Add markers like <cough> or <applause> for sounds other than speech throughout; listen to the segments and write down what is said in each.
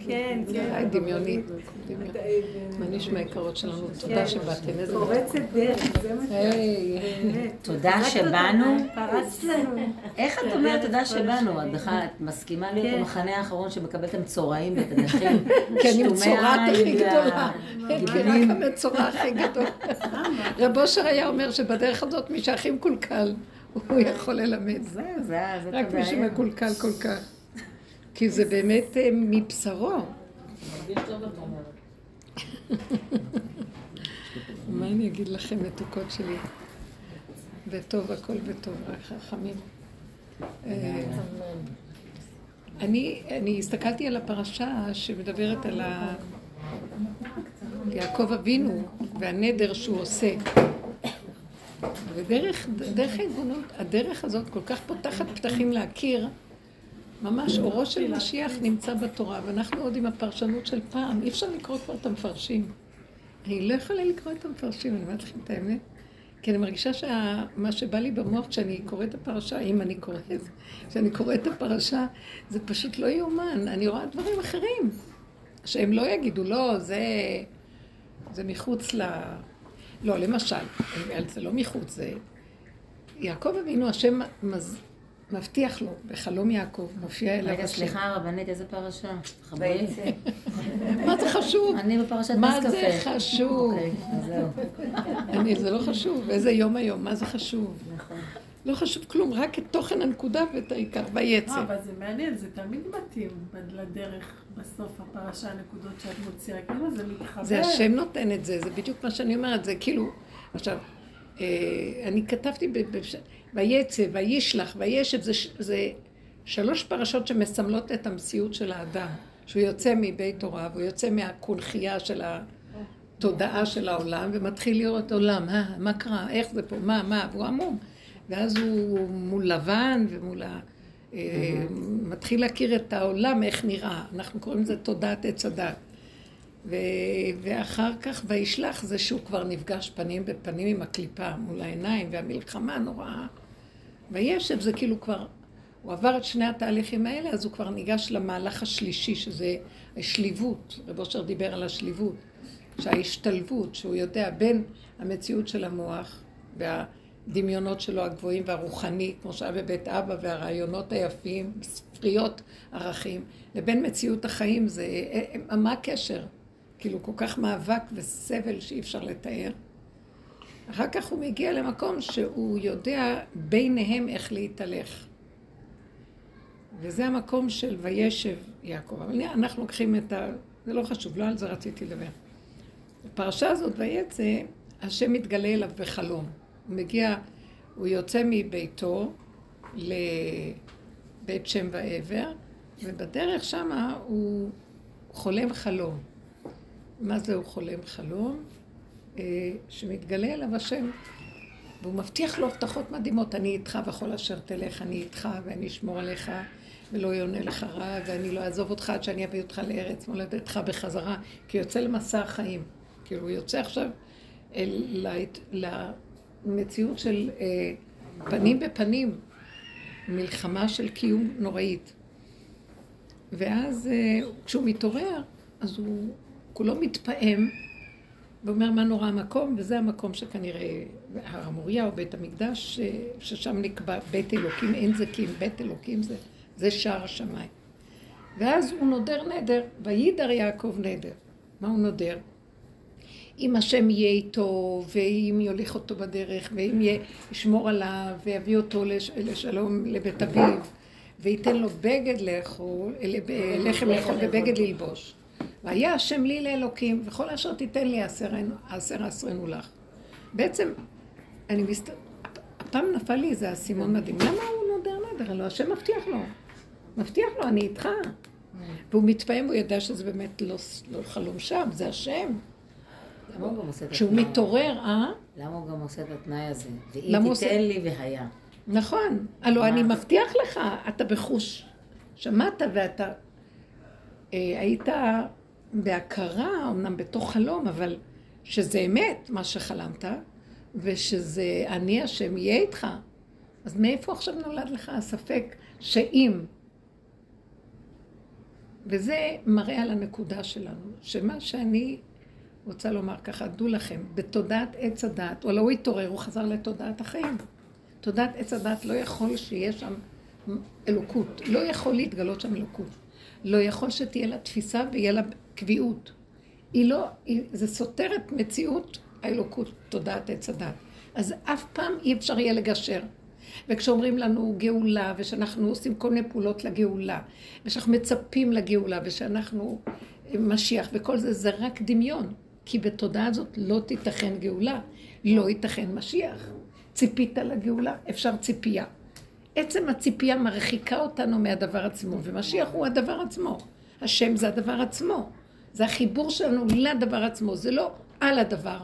כן, כן. דמיוני. מה נשמע יקרות שלנו? תודה שבאתם. איזה... פורצת דרך, זה מה ש... תודה שבאנו. פרצת לנו. איך את אומרת תודה שבאנו? את בכלל, את מסכימה להיות המחנה האחרון שמקבל את המצורעים ואת הדרכים <laughs> כן, עם צורת הכי גדולה. כן, רק המצורע הכי גדול. רב אושר היה אומר שבדרך הזאת מי שהכי מקולקל, הוא יכול ללמד. זהו, זה ה- זאת רק מי. שמקולקל כל כך. כי זה באמת אה, מבשרו. מה אני אגיד לכם, מתוקות שלי? בטוב, הכל בטוב, חכמים. אה, אני, אני הסתכלתי על הפרשה שמדברת על ה... יעקב אבינו והנדר שהוא עושה. ודרך דרך הדרך הזאת כל כך פותחת פתחים להכיר, ממש אורו של משיח נמצא בתורה, ואנחנו עוד עם הפרשנות של פעם, אי אפשר לקרוא כבר את המפרשים. אני לא יכולה לקרוא את המפרשים, אני אומרת לכם את האמת. כי אני מרגישה שמה שבא לי במוח כשאני קוראת את הפרשה, אם אני קוראת, כשאני קוראת את הפרשה, זה פשוט לא יאומן. אני רואה דברים אחרים, שהם לא יגידו, לא, זה, זה מחוץ ל... לא, למשל, זה לא מחוץ, זה... יעקב אבינו, השם מז... מבטיח לו, בחלום יעקב, מופיע אליו רגע, השם. סליחה רבנית, איזה פרשה? מה זה חשוב? אני בפרשת מה נס זה קפה. חשוב? אוקיי, אז זהו. אני, זה לא חשוב, איזה יום היום, מה זה חשוב? נכון. לא חשוב כלום, רק את תוכן הנקודה ואת העיקר, ויצא. לא, אבל זה מעניין, זה תמיד מתאים לדרך, בסוף הפרשה, הנקודות שאת מוציאה, כאילו זה מתחבר. זה השם נותן את זה, זה בדיוק מה שאני אומרת, זה כאילו, עכשיו, אה, אני כתבתי, ויצא, וישלח, וישב, זה, זה שלוש פרשות שמסמלות את המציאות של האדם, שהוא יוצא מבית הוריו, הוא יוצא מהקונכייה של התודעה של העולם, ומתחיל לראות עולם, אה, מה קרה, איך זה פה, מה, מה, והוא עמום. ואז הוא מול לבן ומול ה... אה, מתחיל להכיר את העולם, איך נראה. אנחנו קוראים לזה תודעת עץ הדת. ו... ואחר כך וישלח זה שהוא כבר נפגש פנים בפנים עם הקליפה מול העיניים והמלחמה הנוראה. וישב זה כאילו כבר, הוא עבר את שני התהליכים האלה, אז הוא כבר ניגש למהלך השלישי, שזה השליבות. רב אושר דיבר על השליבות, שההשתלבות, שהוא יודע בין המציאות של המוח והדמיונות שלו הגבוהים והרוחני, כמו שהיה בבית אבא, והרעיונות היפים, ספריות ערכים, לבין מציאות החיים, זה, מה הקשר? כאילו כל כך מאבק וסבל שאי אפשר לתאר. אחר כך הוא מגיע למקום שהוא יודע ביניהם איך להתהלך. וזה המקום של וישב יעקב. אבל אנחנו לוקחים את ה... זה לא חשוב, לא על זה רציתי לדבר. בפרשה הזאת, ויצא, השם מתגלה אליו בחלום. הוא מגיע, הוא יוצא מביתו לבית שם ועבר, ובדרך שמה הוא חולם חלום. מה זה הוא חולם חלום? אה, שמתגלה אליו השם, והוא מבטיח לו הבטחות מדהימות, אני איתך בכל אשר תלך, אני איתך ואני אשמור עליך ולא יונה לך רע, ואני לא אעזוב אותך עד שאני אביא אותך לארץ מולדתך בחזרה, כי יוצא למסע החיים. כאילו הוא יוצא עכשיו אל, למציאות של אה, פנים בפנים, מלחמה של קיום נוראית. ואז אה, כשהוא מתעורר, אז הוא כולו מתפעם ואומר מה נורא המקום, וזה המקום שכנראה הר המוריה או בית המקדש, ששם נקבע בית אלוקים, אין אם בית אלוקים זה, זה שער השמיים. ואז הוא נודר נדר, וידר יעקב נדר. מה הוא נודר? אם השם יהיה איתו, ואם יוליך אותו בדרך, ואם ישמור עליו, ויביא אותו לש, לשלום לבית אביו, וייתן לו בגד לאכול, לחם לאכול ובגד ללבוש. והיה השם לי לאלוקים, וכל אשר תיתן לי אעשר אעשרנו לך. בעצם, אני מסת... הפעם נפל לי איזה אסימון מדהים. למה הוא נודר נדר? הלוא השם מבטיח לו. מבטיח לו, אני איתך. והוא מתפעם, הוא יודע שזה באמת לא, לא חלום שם, זה השם. למה הוא גם עושה את כשהוא? מתעורר, אה? למה הוא גם עושה את התנאי הזה? עושה- תיתן לי והיה. נכון. הלוא? אני מבטיח לך, אתה בחוש. שמעת ואתה היית בהכרה, אמנם בתוך חלום, אבל שזה אמת, מה שחלמת, ושזה אני השם יהיה איתך. אז מאיפה עכשיו נולד לך הספק שאם וזה מראה על הנקודה שלנו, שמה שאני רוצה לומר ככה, דעו לכם, בתודעת עץ הדת, וואלה הוא התעורר, הוא חזר לתודעת החיים. תודעת עץ הדת לא יכול שיהיה שם אלוקות, לא יכול להתגלות שם אלוקות. לא יכול שתהיה לה תפיסה ויהיה לה קביעות. היא לא, היא, זה סותר את מציאות האלוקות, תודעת עץ הדת. אז אף פעם אי אפשר יהיה לגשר. וכשאומרים לנו גאולה, ושאנחנו עושים כל מיני פעולות לגאולה, ושאנחנו מצפים לגאולה, ושאנחנו משיח וכל זה, זה רק דמיון. כי בתודעה הזאת לא תיתכן גאולה, לא ייתכן משיח. ציפית לגאולה, אפשר ציפייה. עצם הציפייה מרחיקה אותנו מהדבר עצמו, ומשיח הוא הדבר עצמו. השם זה הדבר עצמו. זה החיבור שלנו לדבר עצמו, זה לא על הדבר.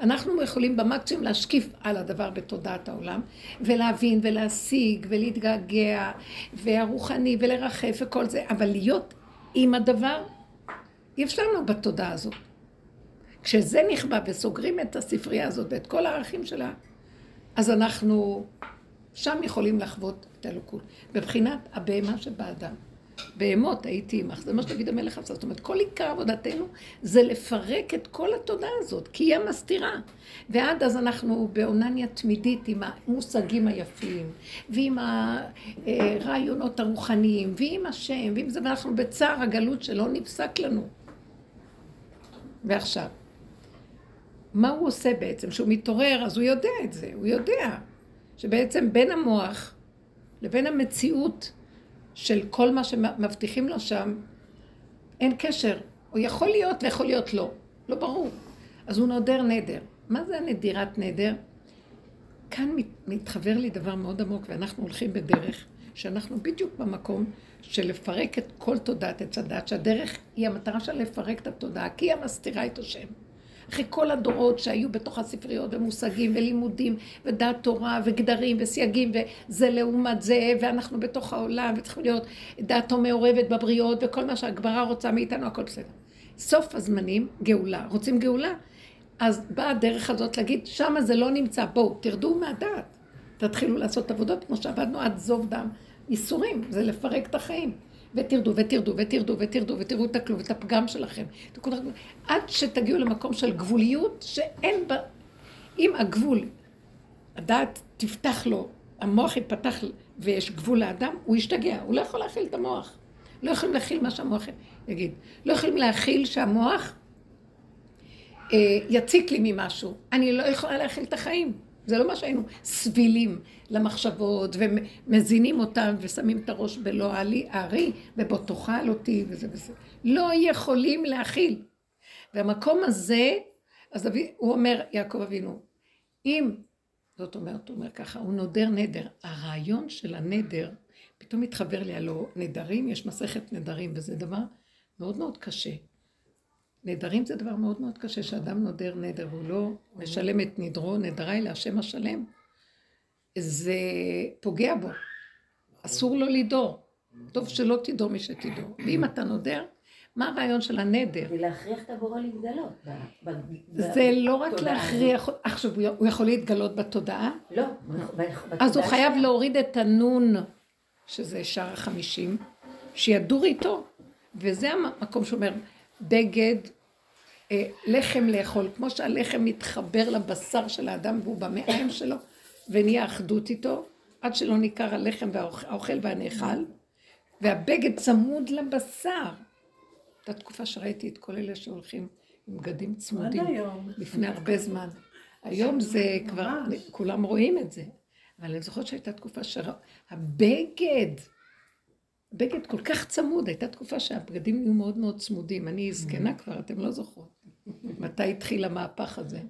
אנחנו יכולים במקסימום להשקיף על הדבר בתודעת העולם, ולהבין ולהשיג ולהתגעגע, והרוחני ולרחף וכל זה, אבל להיות עם הדבר, אי אפשר לנו בתודעה הזאת. כשזה נכבה וסוגרים את הספרייה הזאת ואת כל הערכים שלה, אז אנחנו שם יכולים לחוות את האלוקות. בבחינת הבהמה שבאדם. בהמות הייתי עמך, זה מה שתגיד המלך עשה. זאת אומרת, כל עיקר עבודתנו זה לפרק את כל התודעה הזאת, כי היא המסתירה. ועד אז אנחנו באונניה תמידית עם המושגים היפים, ועם הרעיונות הרוחניים, ועם השם, ועם זה, ואנחנו בצער הגלות שלא נפסק לנו. ועכשיו, מה הוא עושה בעצם? כשהוא מתעורר, אז הוא יודע את זה, הוא יודע שבעצם בין המוח לבין המציאות של כל מה שמבטיחים לו שם, אין קשר. הוא יכול להיות ויכול להיות לא. לא ברור. אז הוא נודר נדר. מה זה הנדירת נדר? כאן מתחבר לי דבר מאוד עמוק, ואנחנו הולכים בדרך שאנחנו בדיוק במקום של לפרק את כל תודעת עץ הדת, שהדרך היא המטרה של לפרק את התודעה, כי היא המסתירה את השם. אחרי כל הדורות שהיו בתוך הספריות ומושגים ולימודים ודעת תורה וגדרים וסייגים וזה לעומת זה ואנחנו בתוך העולם וצריכים להיות דעתו מעורבת בבריאות וכל מה שהגברה רוצה מאיתנו הכל בסדר. סוף הזמנים גאולה. רוצים גאולה? אז באה הדרך הזאת להגיד שמה זה לא נמצא בואו תרדו מהדעת תתחילו לעשות עבודות כמו שעבדנו עד זוב דם ייסורים זה לפרק את החיים ותרדו ותרדו ותרדו ותרדו ותראו את הכלום, את הפגם שלכם. עד שתגיעו למקום של גבוליות שאין בה... אם הגבול, הדעת תפתח לו, המוח יפתח ויש גבול לאדם, הוא ישתגע, הוא לא יכול להכיל את המוח. לא יכולים להכיל מה שהמוח יגיד. לא יכולים להכיל שהמוח אה, יציק לי ממשהו. אני לא יכולה להכיל את החיים. זה לא מה שהיינו סבילים למחשבות ומזינים אותם ושמים את הראש בלא הארי ובוא תאכל אותי וזה וזה. לא יכולים להכיל. והמקום הזה, אז אבי, הוא אומר, יעקב אבינו, אם, זאת אומרת, הוא אומר ככה, הוא נודר נדר. הרעיון של הנדר, פתאום מתחבר לי, הלוא נדרים, יש מסכת נדרים, וזה דבר מאוד מאוד קשה. נדרים זה דבר מאוד מאוד קשה, שאדם נודר נדר והוא לא משלם את נדרו, נדרי להשם השלם. זה פוגע בו. אסור לו לדור. טוב שלא תדור מי שתדור. ואם אתה נודר, מה הרעיון של הנדר? ולהכריח את הבורא להתגלות. זה לא רק להכריח, עכשיו הוא יכול להתגלות בתודעה? לא, אז הוא חייב להוריד את הנון, שזה שער החמישים, שידור איתו. וזה המקום שאומר, בגד, אה, לחם לאכול, כמו שהלחם מתחבר לבשר של האדם והוא במעיים שלו, ונהיה אחדות איתו, עד שלא ניכר הלחם והאוכל והנאכל, והבגד צמוד לבשר. הייתה תקופה שראיתי את כל אלה שהולכים עם בגדים צמודים, לפני הרבה זמן. היום זה כבר, כולם רואים את זה. אבל אני זוכרת שהייתה תקופה שהבגד, בגד כל כך צמוד, הייתה תקופה שהבגדים נהיו מאוד מאוד צמודים. אני זקנה כבר, אתם לא זוכרות. מתי התחיל המהפך הזה.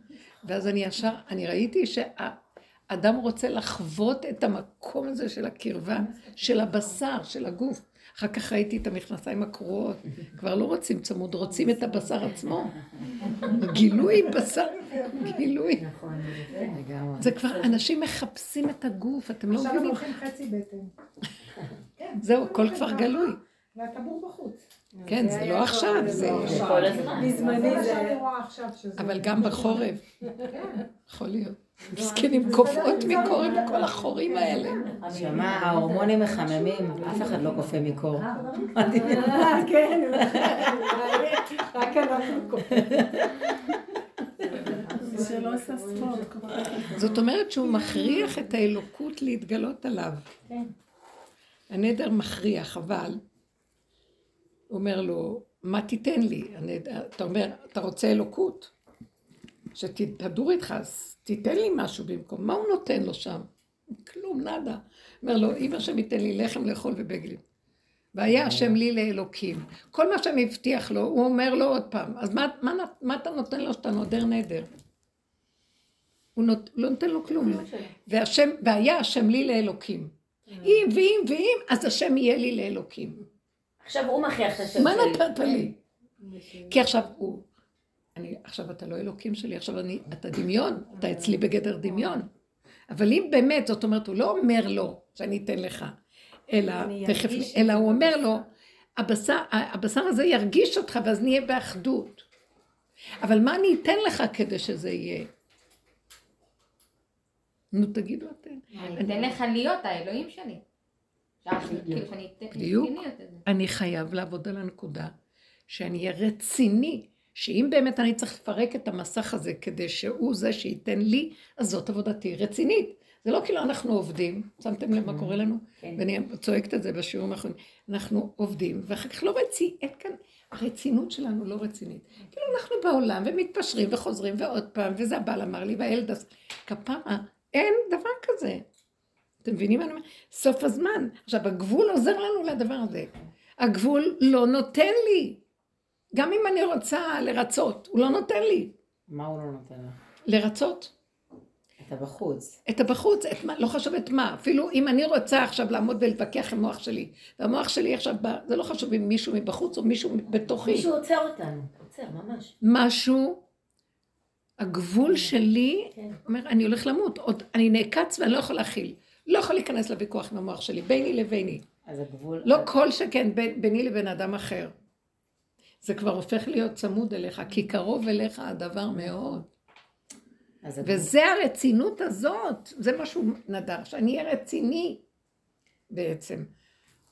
ואז אני ישר, אני ראיתי שהאדם רוצה לחוות את המקום הזה של הקרבה, של הבשר, של הגוף. אחר כך ראיתי את המכנסיים הקרועות, כבר לא רוצים צמוד, רוצים את הבשר עצמו. גילוי בשר, גילוי. נכון, זה כבר, אנשים מחפשים את הגוף, אתם לא מבינים. עכשיו הם הולכים חצי בטן. זהו, הכל כבר גלוי. והטבור בחוץ. כן, זה לא עכשיו, זה... כל הזמן. בזמני זה אבל גם בחורף. יכול להיות. מסכנים קופאות מקור עם כל החורים האלה. שמע, ההורמונים מחממים, אף אחד לא קופא מקור. אה, <laughs> כן, רק אנחנו קופאים. זאת אומרת שהוא מכריח את האלוקות להתגלות עליו. כן. הנדר מכריח, אבל הוא אומר לו, מה תיתן לי? הנדר, אתה אומר, אתה רוצה אלוקות? שתדור איתך, אז תיתן לי משהו במקום. מה הוא נותן לו שם? כלום, נאדה. אומר לו, אם השם ייתן לי לחם לאכול ובגדים. והיה השם לי לאלוקים. כל מה שהם הבטיח לו, הוא אומר לו עוד פעם. אז מה, מה, מה אתה נותן לו שאתה נודר נדר? הוא נות, לא נותן לו כלום. והשם, והיה השם לי לאלוקים. אם ואם ואם, אז השם יהיה לי לאלוקים. עכשיו הוא מכריח את השם מה. נתת לי? כי עכשיו הוא, אני, עכשיו אתה לא אלוקים שלי, עכשיו אני, אתה דמיון, אתה אצלי בגדר דמיון. אבל אם באמת, זאת אומרת, הוא לא אומר לו שאני אתן לך, אלא, תכף, אלא הוא אומר לו, הבשר, הבשר הזה ירגיש אותך ואז נהיה באחדות. אבל מה אני אתן לך כדי שזה יהיה? נו, תגידו אתם. אני אתן לך להיות האלוהים שלי. כאילו בדיוק. זה. אני חייב לעבוד על הנקודה שאני אהיה רציני, שאם באמת אני צריך לפרק את המסך הזה כדי שהוא זה שייתן לי, אז זאת עבודתי רצינית. זה לא כאילו אנחנו עובדים, שמתם לב מה קורה לנו? כן. ואני צועקת את זה בשיעורים האחרונים. אנחנו עובדים, ואחר כך לא רציני, אין כאן, הרצינות שלנו לא רצינית. כאילו אנחנו בעולם ומתפשרים וחוזרים ועוד פעם, וזה הבעל אמר לי, והילד עשה, כפרה, אין דבר כזה. אתם מבינים מה אני אומרת? סוף הזמן. עכשיו, הגבול עוזר לנו לדבר הזה. הגבול לא נותן לי. גם אם אני רוצה לרצות, הוא לא נותן לי. מה הוא לא נותן לך? לרצות אתה בחוץ. את הבחוץ, את מה, לא חשוב את מה. אפילו אם אני רוצה עכשיו לעמוד ולהתווכח עם המוח שלי, והמוח שלי עכשיו, בא, זה לא חשוב אם מישהו מבחוץ או מישהו בתוכי. מישהו עוצר אותנו. עוצר, ממש. משהו, הגבול שלי, כן. אומר, אני הולך למות, עוד, אני נעקץ ואני לא יכול להכיל. לא יכול להיכנס לוויכוח עם המוח שלי, ביני לביני. אז הגבול... לא כל שכן בין, ביני לבין אדם אחר. זה כבר הופך להיות צמוד אליך, כי קרוב אליך הדבר מאוד. אז הגבול... וזה הרצינות הזאת, זה מה שהוא נדר, שאני אהיה רציני בעצם.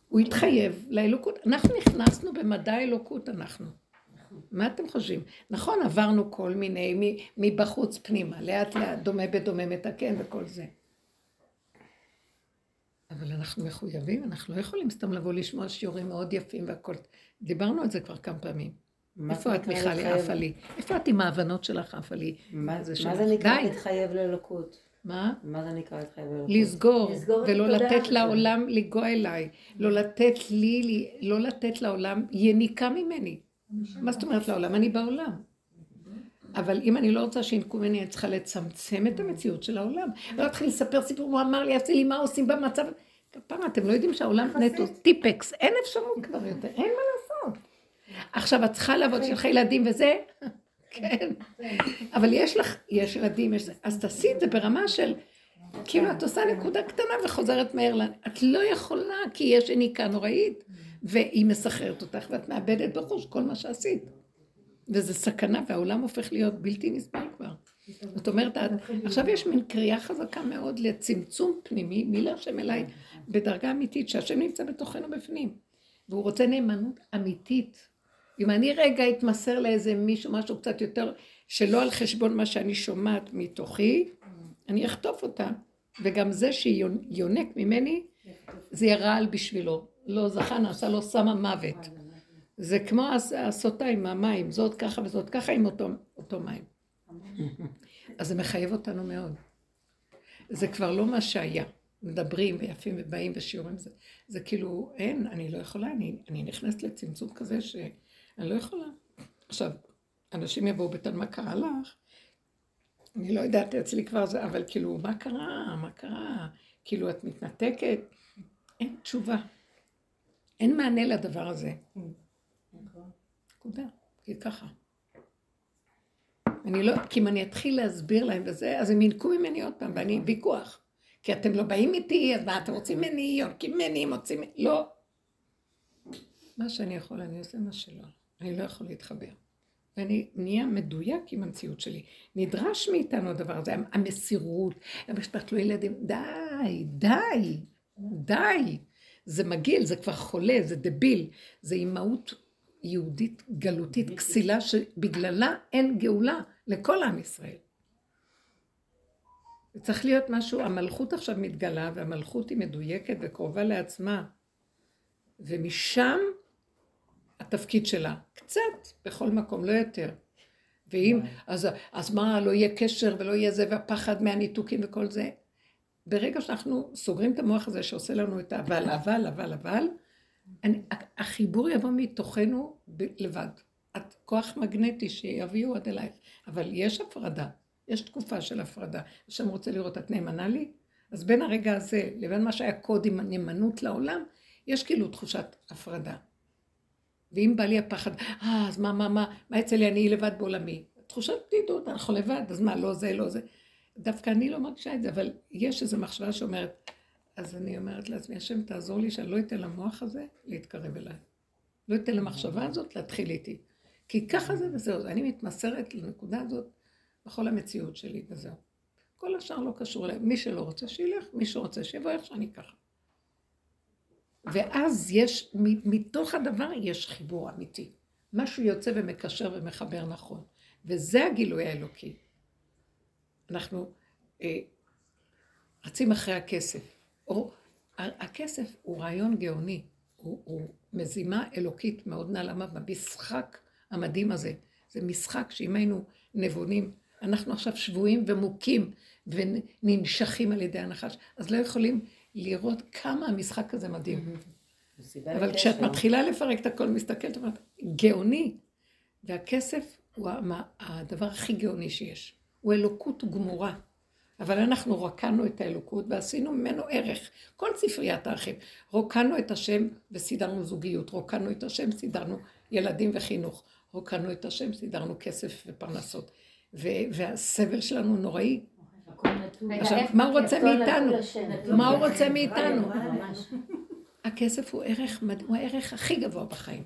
הוא התחייב לאלוקות, אנחנו נכנסנו במדע האלוקות אנחנו. מה אתם חושבים? נכון, עברנו כל מיני, מבחוץ פנימה, לאט לאט, דומה בדומה מתקן וכל זה. אבל אנחנו מחויבים, אנחנו לא יכולים סתם לבוא לשמוע שיעורים מאוד יפים והכל. דיברנו על זה כבר כמה פעמים. איפה את, מיכלי? עפה לי? איפה את עם ההבנות שלך, עפה לי? מה זה נקרא. להתחייב לאלוקות? מה? מה זה נקרא להתחייב לאלוקות? לסגור, ולא לתת. לעולם לנגוע אליי, לא לתת לי- לא לתת לעולם יניקה ממני. מה זאת אומרת לעולם? אני בעולם. אבל אם אני לא רוצה שינקו ממני, אני צריכה לצמצם את המציאות של העולם. לא להתחיל לספר סיפור, הוא אמר לי, עשי לי מה עושים במצב... כפרה, אתם לא יודעים שהעולם נטו טיפקס, אין אפשרות כבר יותר, אין מה לעשות. עכשיו, את צריכה לעבוד, יש לך ילדים וזה, <laughs> כן. אבל יש לך, יש ילדים, יש זה, אז תעשי את זה ברמה של, כאילו את עושה נקודה קטנה וחוזרת מהר. את לא יכולה, כי יש יניקה נוראית, והיא מסחררת אותך, ואת מאבדת בחוש כל מה שעשית. וזה סכנה, והעולם הופך להיות בלתי נסבל כבר. זאת אומרת, עכשיו יש מין קריאה חזקה מאוד לצמצום פנימי, מי להשם אליי, בדרגה אמיתית, שהשם נמצא בתוכנו בפנים. והוא רוצה נאמנות אמיתית. אם אני רגע אתמסר לאיזה מישהו, משהו קצת יותר, שלא על חשבון מה שאני שומעת מתוכי, אני אחטוף אותה. וגם זה שיונק ממני, זה יהיה רעל בשבילו. לא זכה, נעשה לו סם המוות. זה כמו הס- הסוטה עם המים, זאת ככה וזאת ככה עם אותו, אותו מים. אז זה מחייב אותנו מאוד. זה כבר לא מה שהיה. מדברים ויפים ובאים ושיעורים, זה, זה כאילו, אין, אני לא יכולה, אני, אני נכנסת לצמצום כזה שאני לא יכולה. עכשיו, אנשים יבואו בטען, מה קרה לך? אני לא יודעת, אצלי כבר זה, אבל כאילו, מה קרה? מה קרה? כאילו, את מתנתקת? אין תשובה. אין מענה לדבר הזה. נקודה. כי ככה. אני לא, כי אם אני אתחיל להסביר להם וזה, אז הם ינקו ממני עוד פעם, ואני ויכוח. כי אתם לא באים איתי, אז מה אתם רוצים ממני, יורקים ממני, מוצאים לא. מה שאני יכול, אני עושה מה שלא. אני לא יכול להתחבר. ואני נהיה מדויק עם המציאות שלי. נדרש מאיתנו הדבר הזה, המסירות, המשפט לו ילדים, די, די, די. זה מגעיל, זה כבר חולה, זה דביל, זה אימהות יהודית גלותית, כסילה, שבגללה אין גאולה לכל עם ישראל. זה צריך להיות משהו, המלכות עכשיו מתגלה, והמלכות היא מדויקת וקרובה לעצמה. ומשם התפקיד שלה. קצת, בכל מקום, לא יותר. ואם, אז, אז מה, לא יהיה קשר ולא יהיה זה, והפחד מהניתוקים וכל זה. ברגע שאנחנו סוגרים את המוח הזה שעושה לנו את האבל, אבל, אבל, אבל, אני, החיבור יבוא מתוכנו לבד. את כוח מגנטי שיביאו עד אלייך. אבל יש הפרדה, יש תקופה של הפרדה. השם רוצה לראות, את נאמנה לי? אז בין הרגע הזה לבין מה שהיה קוד עם הנאמנות לעולם, יש כאילו תחושת הפרדה. ואם בא לי הפחד, אה, אז מה, מה, מה, מה אצל לי, אני לבד בעולמי. תחושת בדידות, אנחנו לבד, אז מה, לא זה, לא זה. דווקא אני לא מרגישה את זה, אבל יש איזו מחשבה שאומרת, אז אני אומרת לעצמי, השם תעזור לי שאני לא אתן למוח הזה להתקרב אליי. לא אתן למחשבה הזאת להתחיל איתי. כי ככה זה וזהו, אני מתמסרת לנקודה הזאת בכל המציאות שלי וזהו. כל השאר לא קשור אליי. מי שלא רוצה שילך, מי שרוצה שיבוא איך שאני ככה. ואז יש, מתוך הדבר יש חיבור אמיתי. משהו יוצא ומקשר ומחבר נכון. וזה הגילוי האלוקי. אנחנו אה, רצים אחרי הכסף. או, הכסף הוא רעיון גאוני, הוא, הוא מזימה אלוקית מאוד נעלמה במשחק המדהים הזה. זה משחק שאם היינו נבונים, אנחנו עכשיו שבויים ומוכים וננשכים על ידי הנחש, אז לא יכולים לראות כמה המשחק הזה מדהים. אבל כשאת מתחילה לפרק את הכל, מסתכלת, אומרת, גאוני. והכסף הוא הדבר הכי גאוני שיש. הוא אלוקות גמורה. אבל אנחנו רוקנו את האלוקות ועשינו ממנו ערך. כל ספריית האחים. רוקנו את השם וסידרנו זוגיות. רוקנו את השם, סידרנו ילדים וחינוך. רוקנו את השם, סידרנו כסף ופרנסות. והסבל שלנו נוראי, עכשיו, מה הוא רוצה מאיתנו? מה הוא רוצה מאיתנו? הכסף הוא ערך, הוא הערך הכי גבוה בחיים.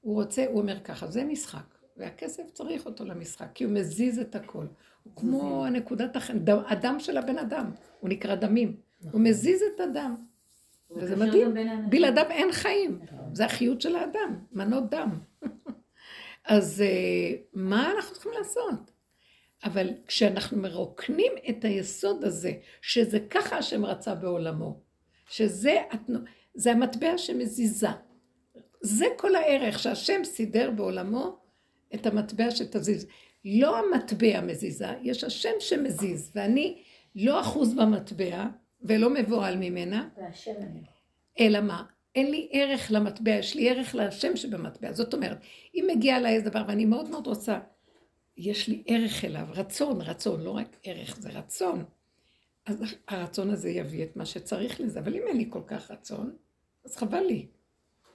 הוא רוצה, הוא אומר ככה, זה משחק, והכסף צריך אותו למשחק, כי הוא מזיז את הכל. הוא כמו הנקודת החן, הדם של הבן אדם, הוא נקרא דמים. הוא מזיז את הדם. וזה מדהים, בלעדיו אין חיים, זה החיות של האדם, מנות דם. <laughs> אז אה, מה אנחנו צריכים לעשות? אבל כשאנחנו מרוקנים את היסוד הזה, שזה ככה השם רצה בעולמו, שזה זה המטבע שמזיזה. זה כל הערך שהשם סידר בעולמו את המטבע שתזיז. לא המטבע מזיזה, יש השם שמזיז, ואני לא אחוז במטבע ולא מבוהל ממנה, אלא מה? אין לי ערך למטבע, יש לי ערך להשם שבמטבע. זאת אומרת, אם מגיע אליי איזה דבר ואני מאוד מאוד רוצה יש לי ערך אליו, רצון, רצון, לא רק ערך, זה רצון. אז הרצון הזה יביא את מה שצריך לזה, אבל אם אין לי כל כך רצון, אז חבל לי.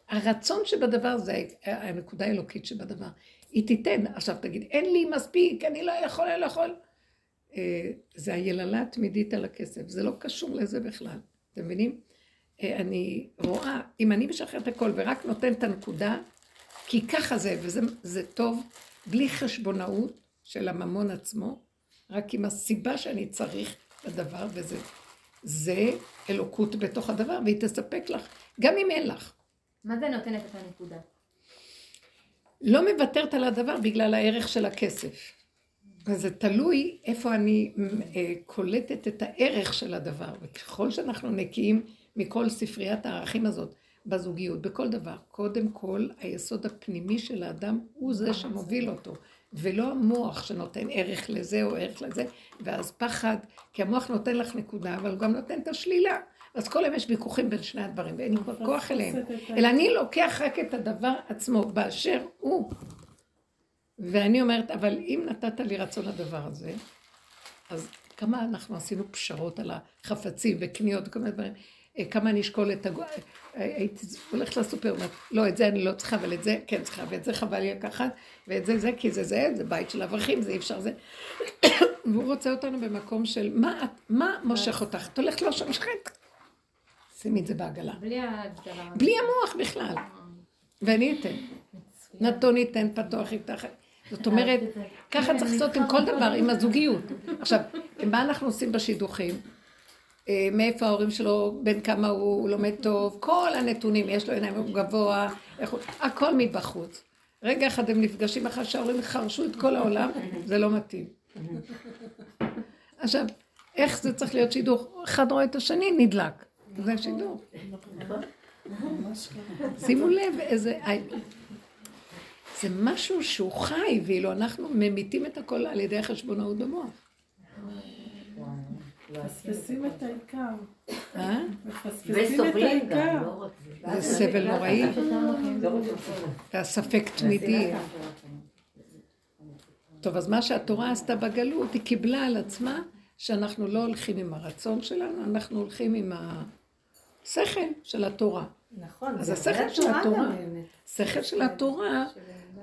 הרצון שבדבר זה הנקודה האלוקית שבדבר. היא תיתן, עכשיו תגיד, אין לי מספיק, אני לא יכול, אני לא יכול. אה, זה היללה התמידית על הכסף, זה לא קשור לזה בכלל, אתם מבינים? אה, אני רואה, אם אני משחרר את הכל ורק נותן את הנקודה, כי ככה זה, וזה טוב, בלי חשבונאות של הממון עצמו, רק עם הסיבה שאני צריך לדבר, וזה זה אלוקות בתוך הדבר, והיא תספק לך, גם אם אין לך. מה זה נותנת את הנקודה? לא מוותרת על הדבר בגלל הערך של הכסף. וזה תלוי איפה אני אה, קולטת את הערך של הדבר. וככל שאנחנו נקיים מכל ספריית הערכים הזאת, בזוגיות, בכל דבר. קודם כל, היסוד הפנימי של האדם הוא זה שמוביל אותו, ולא המוח שנותן ערך לזה או ערך לזה, ואז פחד, כי המוח נותן לך נקודה, אבל הוא גם נותן את השלילה. אז כל היום יש ויכוחים בין שני הדברים, ואין לי כבר כוח אליהם. אלא אני לוקח רק את הדבר עצמו, באשר הוא. ואני אומרת, אבל אם נתת לי רצון לדבר הזה, אז כמה אנחנו עשינו פשרות על החפצים וקניות וכל מיני דברים. אה, כמה אני אשקול את הגו... אה, הייתי הולכת לסופר, אומרת, לא, את זה אני לא צריכה, אבל את זה כן צריכה, ואת זה חבל לי לקחת, ואת זה זה, כי זה זה, זה בית של אברכים, זה אי אפשר זה. <coughs> והוא רוצה אותנו במקום של, מה, מה מושך אותך? את הולכת לא שם שחט. שימי את זה בעגלה. בלי ההגדרה. בלי המוח בכלל. ואני אתן. נתון ייתן פתוח יפתח. זאת אומרת, ככה צריך לעשות עם כל דבר, עם הזוגיות. עכשיו, מה אנחנו עושים בשידוכים? אה, מאיפה ההורים שלו, בין כמה הוא לומד טוב, כל הנתונים, יש לו עיניים, הוא גבוה, איך הוא, הכל מבחוץ. רגע אחד הם נפגשים אחרי שההורים חרשו את כל העולם, זה לא מתאים. <laughs> עכשיו, איך זה צריך להיות שידור? אחד רואה את השני, נדלק. זה שידור. שימו לב איזה... זה משהו שהוא חי, ואילו אנחנו ממיתים את הכל על ידי החשבונאות במוח. מפספסים את העיקר. אה? מפספסים את העיקר. זה סבל נוראי. והספק תמידי. טוב, אז מה שהתורה עשתה בגלות, היא קיבלה על עצמה שאנחנו לא הולכים עם הרצון שלנו, אנחנו הולכים עם השכל של התורה. נכון, אז השכל של התורה. שכל של התורה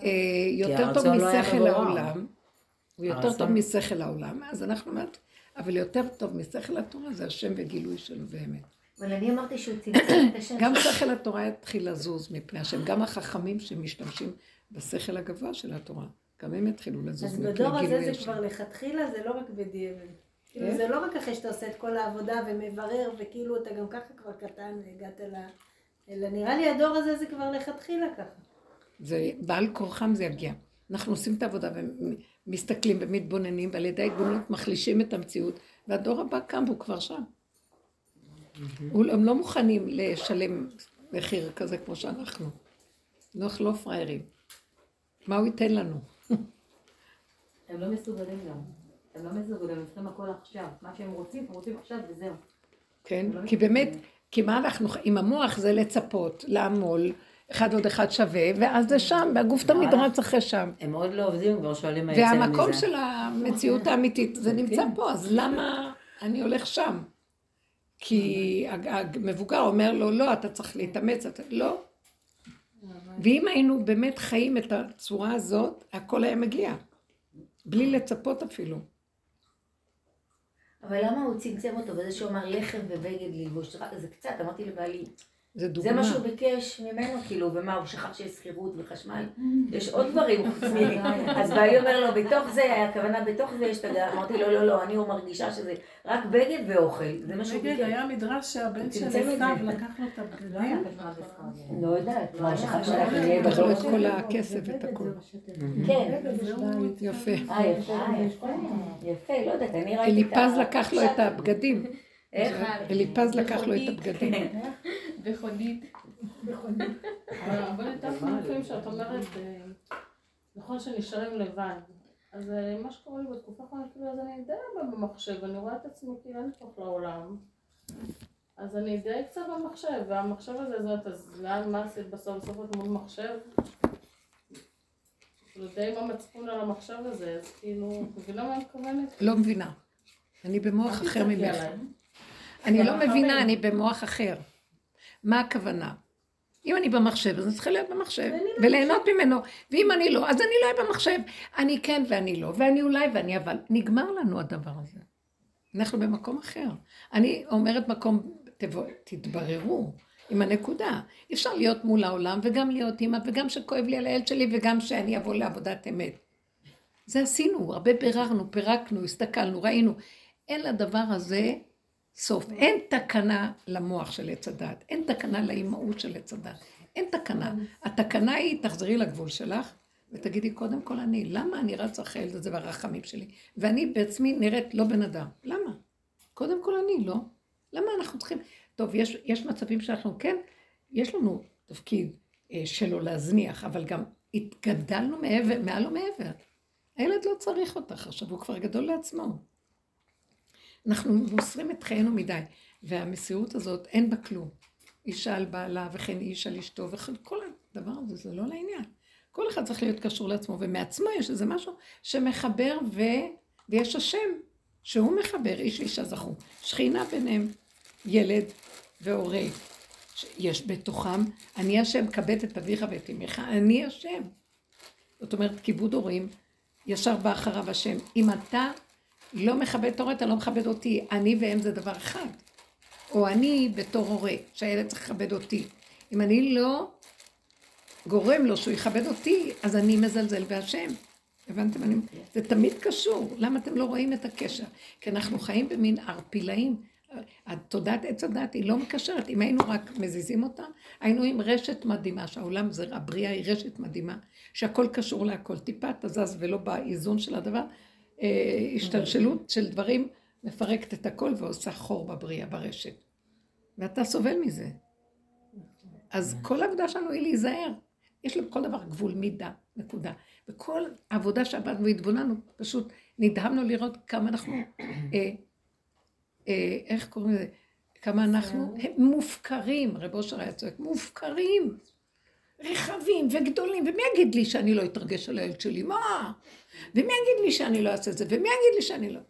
אה, יותר טוב לא משכל. העולם, הוא יותר. טוב משכל העולם, אז אנחנו אומרת, אבל יותר טוב משכל התורה זה השם וגילוי שלו באמת. אבל אני אמרתי שהוא צמצם את השם גם שכל התורה יתחיל לזוז מפני השם, גם החכמים שמשתמשים בשכל הגבוה של התורה, גם הם יתחילו לזוז אז מפני בדור הזה גילוי זה השם. כבר לכתחילה, זה לא רק בדיעבד. כאילו כן. זה לא רק אחרי שאתה עושה את כל העבודה ומברר, וכאילו אתה גם ככה כבר קטן והגעת ל... אלא נראה לי הדור הזה זה כבר לכתחילה ככה. זה בעל כורחם זה יגיע. אנחנו עושים את העבודה ומסתכלים ומתבוננים, ועל ידי ההתבוננות מחלישים את המציאות, והדור הבא קם והוא כבר שם. הוא- הם לא מוכנים לשלם מחיר כזה כמו שאנחנו. אנחנו לא פראיירים. מה הוא ייתן לנו? הם לא מסוגלים גם. הם לא מסוגלים, הם צריכים הכל עכשיו. מה שהם רוצים, הם רוצים עכשיו וזהו. כן? לא כי באמת. כי מה אנחנו, עם המוח זה לצפות, לעמול, אחד עוד אחד שווה, ואז זה שם, והגוף תמיד רץ אחרי שם. הם עוד לא עובדים, כבר שואלים מה יצא מזה. והמקום של המציאות האמיתית, זה נמצא כן. פה, אז למה אני הולך שם? כי המבוגר אומר לו, לא, אתה צריך להתאמץ, אתה... לא. ואם היינו באמת חיים את הצורה הזאת, הכל היה מגיע. בלי לצפות אפילו. אבל למה הוא צמצם אותו בזה שהוא אמר לחם ובגד ללבוש? זה קצת, אמרתי לבעלי, זה זה דוגמה. מה שהוא ביקש ממנו, כאילו, ומה, הוא שכח שיש שכירות וחשמל? יש עוד דברים חוץ מ... אז בעלי אומר לו, בתוך זה, הכוונה בתוך זה יש את הגעה, אמרתי לו, לא, לא, אני הוא מרגישה שזה רק בגד ואוכל, זה מה שהוא בגד ביקש. היה מדרש שהבן של זה. עשיו לקח לו את הבגדים. לא יודעת, מה, שכח שאנחנו נהיה לו את? כל הכסף ואת הכל. כן. יפה. אה, יפה, יפה, לא יודעת, אני ראיתי את ה... אליפז לקח לו את הבגדים. איך? אליפז לקח לו את הבגדים. בכונית. אבל הרבה יותר לפעמים שאת אומרת, אה, נכון שנשארים לבד. אז אה, מה שקורה לי בתקופה האחרונה, כאילו, אז אני די הרבה במחשב, אני רואה את עצמי כאילו אין כוח לעולם. אז אני די קצת במחשב, והמחשב הזה, זאת, אז לאן, מה עשית בסוף? בסוף את מול מחשב? כאילו די עם המצפון על המחשב הזה, אז כאילו, מבינה מה אני מתכוונת? לא מבינה. אני במוח אחר ממך. אני לא במחשבים. מבינה, אני במוח אחר. מה הכוונה? אם אני במחשב, אז אני צריכה להיות במחשב, וליהנות ממנו. ואם אני לא, אז אני לא אהיה במחשב. אני כן ואני לא, ואני אולי ואני אבל. נגמר לנו הדבר הזה. אנחנו במקום אחר. אני אומרת מקום, תבוא, תתבררו עם הנקודה. אפשר להיות מול העולם, וגם להיות אימא, וגם שכואב לי על הילד שלי, וגם שאני אבוא לעבודת אמת. זה עשינו, הרבה ביררנו, פירקנו, הסתכלנו, ראינו. אין לדבר הזה סוף. אין תקנה למוח של עץ הדת, אין תקנה לאימהות של עץ הדת, אין תקנה. התקנה היא, תחזרי לגבול שלך, ותגידי, קודם כל אני, למה אני רצה אחרי הילד הזה והרחמים שלי? ואני בעצמי נראית לא בן אדם. למה? קודם כל אני, לא? למה אנחנו צריכים... טוב, יש, יש מצבים שאנחנו, כן, יש לנו תפקיד אה, שלו להזניח, אבל גם התגדלנו מעבר, מעל ומעבר. הילד לא צריך אותך עכשיו, הוא כבר גדול לעצמו. אנחנו מוסרים את חיינו מדי, והמסירות הזאת אין בה כלום. אישה על בעלה וכן איש על אשתו וכן כל הדבר הזה, זה לא לעניין. כל אחד צריך להיות קשור לעצמו, ומעצמו יש איזה משהו שמחבר ו... ויש השם שהוא מחבר, איש ואישה זכו. שכינה ביניהם, ילד והורה. יש בתוכם, אני השם, כבד את אביך ואת אמך, אני השם. זאת אומרת, כיבוד הורים, ישר בא אחריו השם. אם אתה לא מכבד את ההורה, אתה לא מכבד אותי. אני והם זה דבר אחד. או אני בתור הורה, שהילד צריך לכבד אותי. אם אני לא גורם לו שהוא יכבד אותי, אז אני מזלזל בהשם. הבנתם? אני... זה תמיד קשור. למה אתם לא רואים את הקשר? כי אנחנו חיים במין ערפילאים. תודעת עץ הדת היא לא מקשרת. אם היינו רק מזיזים אותה, היינו עם רשת מדהימה, שהעולם זה, הבריאה היא רשת מדהימה, שהכל קשור להכל. טיפה אתה זז ולא באיזון של הדבר, השתלשלות של דברים מפרקת את הכל ועושה חור בבריאה, ברשת. ואתה סובל מזה. אז כל העבודה שלנו היא להיזהר. יש לכל דבר גבול מידה, נקודה. וכל העבודה שעבדנו והתבוננו, פשוט נדהמנו לראות כמה אנחנו, אה, אה, איך קוראים לזה? כמה אנחנו מופקרים, רב אושר היה צועק, מופקרים, רחבים וגדולים, ומי יגיד לי שאני לא אתרגש על הילד שלי? מה? ומי יגיד לי שאני לא אעשה את זה? ומי יגיד לי שאני לא...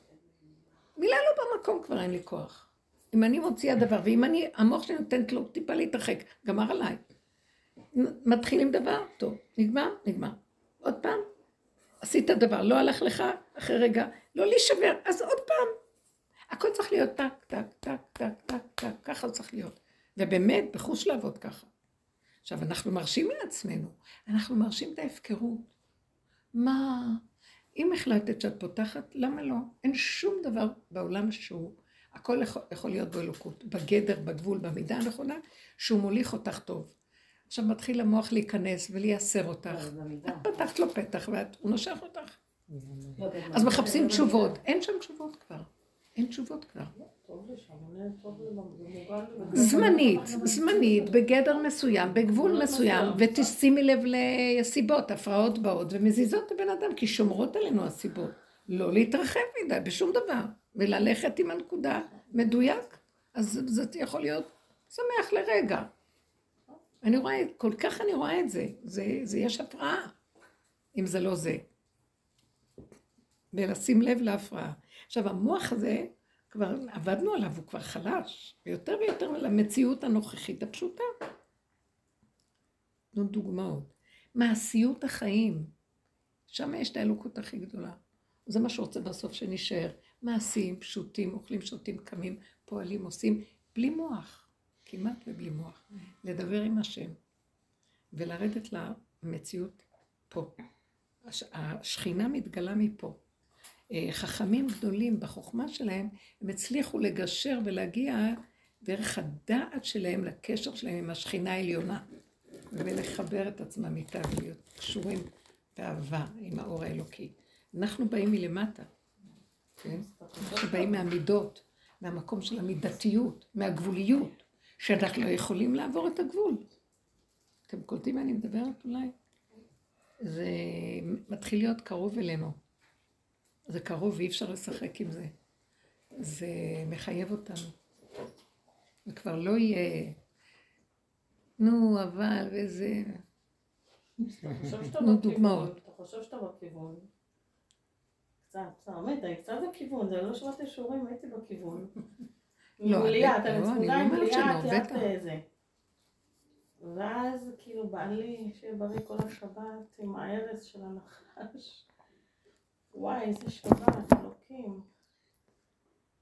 מילה לא במקום כבר אין לי כוח. אם אני מוציאה דבר, ואם אני, המוח שלי נותנת לו טיפה להתרחק, גמר עליי. מתחילים דבר, טוב, נגמר, נגמר. עוד פעם, עשית דבר, לא הלך לך, אחרי רגע, לא להישבר, אז עוד פעם. הכל צריך להיות טק, טק, טק, טק, טק, טק, ככה צריך להיות. ובאמת, בחוש לעבוד ככה. עכשיו, אנחנו מרשים לעצמנו, אנחנו מרשים את ההפקרות. מה, אם החלטת שאת פותחת, למה לא? אין שום דבר בעולם שהוא, הכל יכול, יכול להיות באלוקות, בגדר, בגבול, במידה הנכונה, שהוא מוליך אותך טוב. עכשיו מתחיל המוח להיכנס ולייסר אותך. את פתחת לו פתח והוא נושך אותך. אז מחפשים תשובות. אין שם תשובות כבר. אין תשובות כבר. זמנית, זמנית, בגדר מסוים, בגבול מסוים, ותשימי לב לסיבות, הפרעות באות ומזיזות את הבן אדם, כי שומרות עלינו הסיבות. לא להתרחב מדי בשום דבר, וללכת עם הנקודה מדויק, אז זה יכול להיות שמח לרגע. אני רואה, כל כך אני רואה את זה, זה, זה יש הפרעה, אם זה לא זה. ולשים לב להפרעה. עכשיו, המוח הזה, כבר עבדנו עליו, הוא כבר חלש, ויותר ויותר למציאות הנוכחית הפשוטה. תנו דוגמאות. מעשיות החיים, שם יש את האלוקות הכי גדולה. זה מה שרוצה בסוף שנשאר. מעשיים, פשוטים, אוכלים, שותים, קמים, פועלים, עושים, בלי מוח. כמעט ובלי מוח, לדבר עם השם ולרדת למציאות פה. השכינה מתגלה מפה. אה, חכמים גדולים בחוכמה שלהם, הם הצליחו לגשר ולהגיע דרך הדעת שלהם לקשר שלהם עם השכינה העליונה ולחבר את עצמם איתה ולהיות קשורים באהבה עם האור האלוקי. אנחנו באים מלמטה, כן? אנחנו באים מהמידות, מהמקום של המידתיות, מהגבוליות. שאנחנו לא יכולים לעבור את הגבול. אתם קולטים מה אני מדברת אולי? זה מתחיל להיות קרוב אלינו. זה קרוב ואי אפשר לשחק עם זה. זה מחייב אותנו. וכבר לא יהיה, נו, אבל וזה... נו, דוגמאות. אתה חושב שאתה בכיוון. קצת, באמת, אני קצת בכיוון, זה לא שמעתי שיעורים, הייתי בכיוון. <laughs> לא, לא, אני לא אומרת שלא, בטח. זה. ואז כאילו בא לי, שיהיה בריא כל השבת עם ההרס של הנחש. וואי, איזה שבת, אלוקים.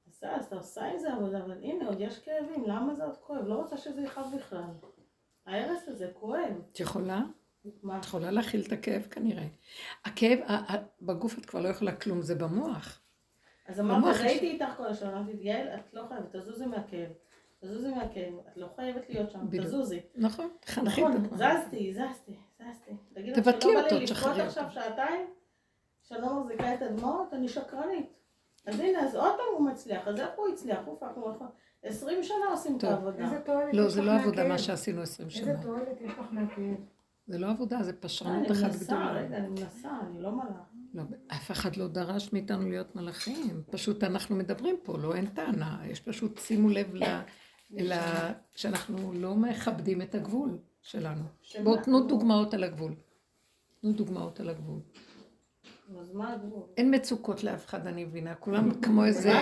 אז אז אתה עושה עם זה עבודה, אבל הנה, עוד יש כאבים, למה זה עוד כואב? לא רוצה שזה יכאב בכלל. ההרס הזה כואב. את יכולה? מה? את יכולה להכיל את הכאב כנראה. הכאב, בגוף את כבר לא יכולה כלום, זה במוח. אז אמרתי, יש- ראיתי איתך כל השנה, אמרתי, יעל, את לא חייבת, תזוזי מהכאב. תזוזי מהכאב, את לא חייבת להיות שם. תזוזי. נכון, תחנכי נכון, את עצמך. זזתי, זזתי, זזתי. תבטלי אותו, תשחררי עכשיו אותו. שעתיים, שאני לא מחזיקה את הדמעות, אני שקרנית. אז הנה, אז עוד פעם הוא מצליח, אז איך הוא הצליח? הוא fuck, הוא יכול. עשרים שנה עושים את. העבודה. איזה תועלת לא, זה לא עבודה? מה שעשינו עשרים איזה שנה. תועלת יש לך מהכאב? זה לא עבודה, זה אני פשרנות אחת מנסה, גדולה. רגע, אני מנסה, אני לא מלאך. לא, אף אחד לא דרש מאיתנו להיות מלאכים. פשוט אנחנו מדברים פה, לא אין טענה. יש פשוט, שימו לב ל... ל... שאנחנו לא מכבדים את הגבול שלנו. בואו תנו דוגמאות על הגבול. תנו דוגמאות על הגבול. אז מה הגבול? אין מצוקות לאף אחד, אני מבינה. כולם כמו איזה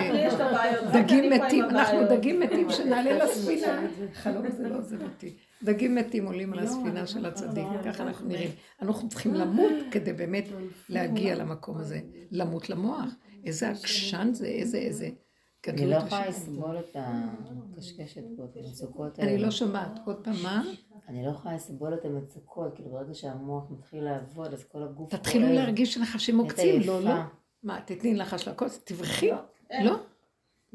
דגים מתים. אנחנו. דגים מתים שנעלה <laughs> לספינה. חלום זה לא עוזב אותי. דגים מתים עולים על הספינה של הצדיק, ככה אנחנו נראים. אנחנו צריכים למות כדי באמת להגיע למקום הזה. למות למוח. איזה עקשן זה, איזה, איזה אני לא יכולה. לסבול את הקשקשת פה, את המצוקות האלה. אני לא שומעת. עוד פעם, מה? אני לא יכולה לסבול את המצוקות, כאילו ברגע שהמוח מתחיל לעבוד, אז כל הגוף תתחילו. להרגיש שנחשים. נהיית לא. לא. מה, תתני לחש לכוס? תברכי? לא?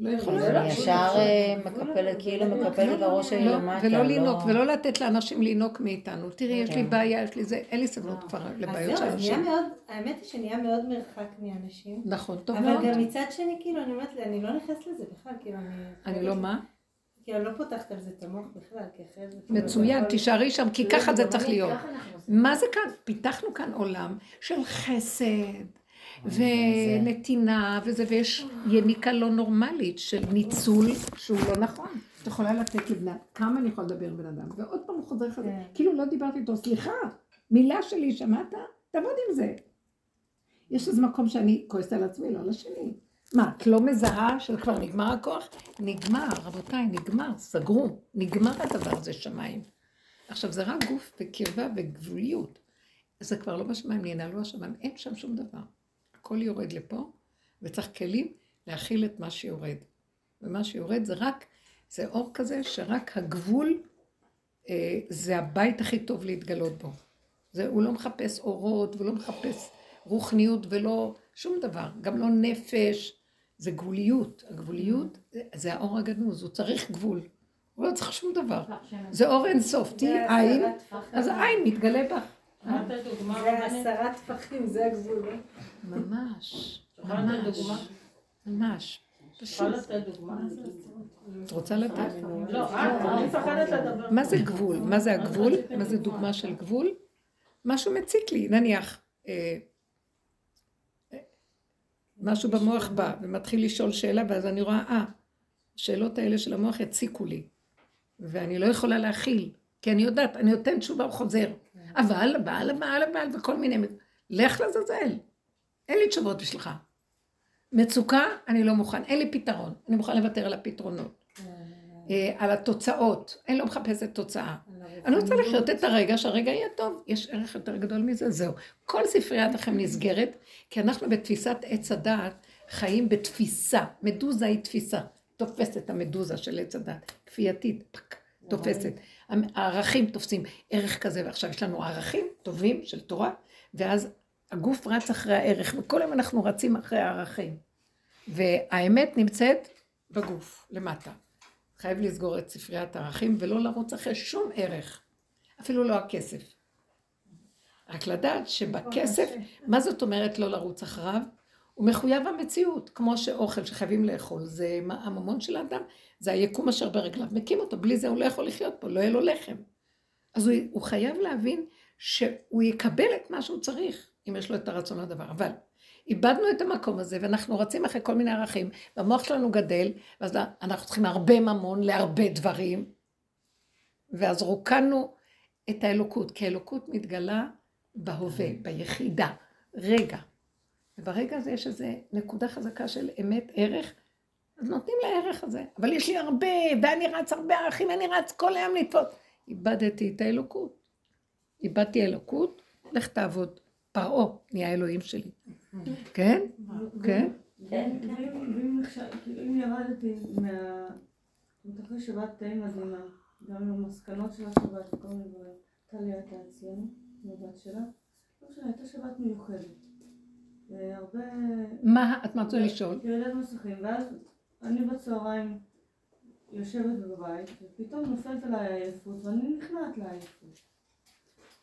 לא. אני ישר אה, מקפלת, כאילו מקפלת בראש שלי לא, למטה. ולא לינוק, לא- ולא לתת לאנשים לינוק מאיתנו. תראי, יש לי כן. בעיה, יש לי זה, אין לי סבלנות כבר לבעיות של אנשים. האמת היא שנהיה מאוד מרחק מאנשים. נכון, טוב אבל מאוד. גם מצד שני, כאילו, אני אומרת, אני לא נכנסת לזה בכלל, כאילו, אני... אני לא מה? כאילו, לא פותחת על זה את המוח בכלל, כי אחרי זה... כאילו, מצוין, תישארי שם, כי לא, ככה זה צריך להיות. מה זה כאן? פיתחנו כאן עולם של חסד ונתינה וזה, ויש יניקה לא נורמלית של ניצול שהוא לא נכון. את יכולה לתת אדם, כמה אני יכולה לדבר עם בן אדם, ועוד פעם הוא חוזר חזר, כן. כאילו לא דיברתי איתו, סליחה, מילה שלי, שמעת? תעבוד עם זה. יש איזה מקום שאני כועסת על עצמי, לא על השני. מה, את לא מזהה שכבר נגמר הכוח? נגמר, רבותיי, נגמר, סגרו, נגמר הדבר הזה שמיים. עכשיו, זה רק גוף וקרבה וגבוליות. זה כבר לא בשמיים, ננעלו השמיים, אין שם שום דבר. הכל יורד לפה, וצריך כלים להכיל את מה שיורד. ומה שיורד זה רק, זה אור כזה שרק הגבול אה, זה הבית הכי טוב להתגלות בו. זה, הוא לא מחפש אורות, והוא לא מחפש רוחניות ולא שום דבר, גם לא נפש, זה גבוליות. הגבוליות זה, זה האור הגנוז, הוא צריך גבול. הוא לא צריך שום דבר. זה אור אינסוף, תהיי עין. אז העין מתגלה בך. זה רבנית? הסרת טפחים, זה הגבול. לא? ממש, ממש, דוגמה? ממש. את רוצה לתת? לא, את, אני מפחדת לדבר. מה זה גבול? מה זה הגבול? מה זה דוגמה של גבול? משהו מציק לי, נניח, אה, אה, משהו במוח בא ומתחיל לשאול שאלה, ואז אני רואה, אה, השאלות האלה של המוח יציקו לי, ואני לא יכולה להכיל, כי אני יודעת, אני נותן תשובה, הוא חוזר. אבל, אבל, אבל, אבל, וכל מיני... לך לעזאזל. אין לי תשובות בשבילך. מצוקה, אני לא מוכן, אין לי פתרון, אני מוכן לוותר על הפתרונות. אה, על התוצאות, אני לא מחפשת תוצאה. אני רוצה לחיות את הרגע, שהרגע יהיה טוב. יש ערך יותר גדול מזה, זהו. כל ספריית לכם נסגרת, כי אנחנו בתפיסת עץ הדעת חיים בתפיסה. מדוזה היא תפיסה. תופסת את המדוזה של עץ הדעת. כפייתית, פק, תופסת. הערכים תופסים ערך כזה, ועכשיו יש לנו ערכים טובים של תורה, ואז הגוף רץ אחרי הערך, וכל יום אנחנו רצים אחרי הערכים. והאמת נמצאת בגוף, למטה. חייב לסגור את ספריית הערכים ולא לרוץ אחרי שום ערך, אפילו לא הכסף. רק לדעת שבכסף, מה זאת אומרת לא לרוץ אחריו? הוא מחויב המציאות, כמו שאוכל שחייבים לאכול, זה הממון של האדם, זה היקום אשר ברגליו, מקים אותו, בלי זה הוא לא יכול לחיות פה, לא יהיה לו לחם. אז הוא, הוא חייב להבין שהוא יקבל את מה שהוא צריך, אם יש לו את הרצון לדבר. אבל איבדנו את המקום הזה, ואנחנו רצים אחרי כל מיני ערכים, והמוח שלנו גדל, ואז אנחנו צריכים הרבה ממון להרבה דברים, ואז רוקנו את האלוקות, כי האלוקות מתגלה בהווה, ביחידה, רגע. וברגע הזה יש איזו נקודה חזקה של אמת, ערך, אז נותנים לערך הזה. אבל יש לי הרבה, ואני רץ הרבה ערכים, אני רץ כל היום לתפוס. איבדתי את האלוקות. איבדתי אלוקות, לך תעבוד. פרעה נהיה האלוהים שלי. כן? כן? כן, כאילו, אם ירדתי מה... אחרי שבת די מדהימה, גם עם המסקנות של השבת וכל מיני דברים. טלי הייתה אצלנו, שלה. לא משנה, הייתה שבת מיוחדת. והרבה... מה את רוצה לשאול? ילד מסכים, ואז אני בצהריים יושבת בבית, ופתאום נופלת עליי העייפות, ואני נכנעת לעייפות.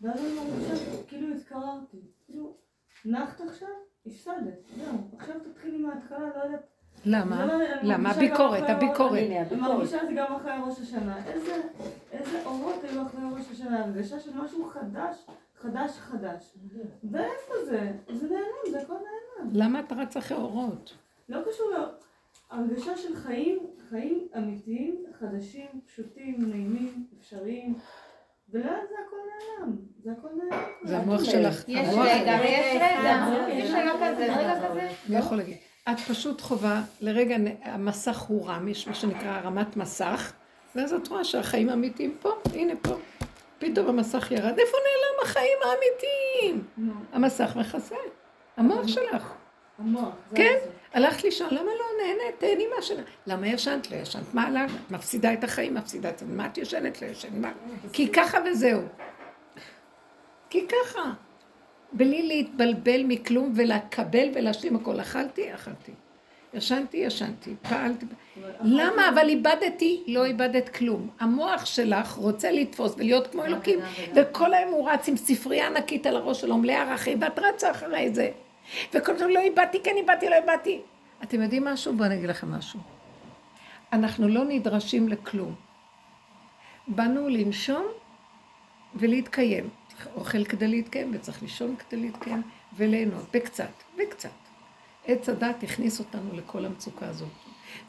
ואז אני מרגישה כאילו התקררתי, כאילו, נחת עכשיו, הפסדת, זהו, עכשיו תתחילי מההתחלה, לא יודעת. למה? לא- למה? הביקורת, הביקורת. אני. מרגישה את זה גם אחרי ראש השנה. איזה אורות היו אחרי ראש השנה, הרגשה של משהו חדש, חדש, חדש. ואיפה זה? זה נעלם, זה הכל נעלם. למה את רץ אחרי אורות? לא קשור ל... הרגשה של חיים, חיים אמיתיים, חדשים, פשוטים, נעימים, אפשריים. ולאט זה הכל נעלם. זה הכל נעלם. זה המוח שלך. יש רגע ויש רגע. יש רגע כזה, רגע כזה. מי יכול להגיד? את פשוט חווה, לרגע המסך הוא רם, יש מה שנקרא הרמת מסך, ואז את רואה שהחיים האמיתיים פה, הנה פה. פתאום המסך ירד, איפה נעלם החיים האמיתיים? המסך מכסה, המוח שלך. המוח. כן? הלכת לישון, למה לא נהנית? תהני מהשינה. למה ישנת? לא ישנת. מה? את מפסידה את החיים, מפסידה את זה. מה את ישנת? לא ישנת. מה? כי ככה וזהו. כי ככה. בלי להתבלבל מכלום ולקבל ולהשלים הכל. אכלתי, אכלתי. ישנתי, ישנתי. פעלתי. למה? אבל איבדתי, לא איבדת כלום. המוח שלך רוצה לתפוס ולהיות כמו אלוקים, וכל היום הוא רץ עם ספרייה ענקית על הראש שלו, מלא ערכים, ואת רצה אחרי זה. וכל הזמן לא איבדתי, כן איבדתי, לא איבדתי. אתם יודעים משהו? בואו אני אגיד לכם משהו. אנחנו לא נדרשים לכלום. באנו לנשום ולהתקיים. צריך אוכל כדי להתקיים, וצריך לישון כדי להתקיים, וליהנות, בקצת, בקצת. עץ הדת הכניס אותנו לכל המצוקה הזאת.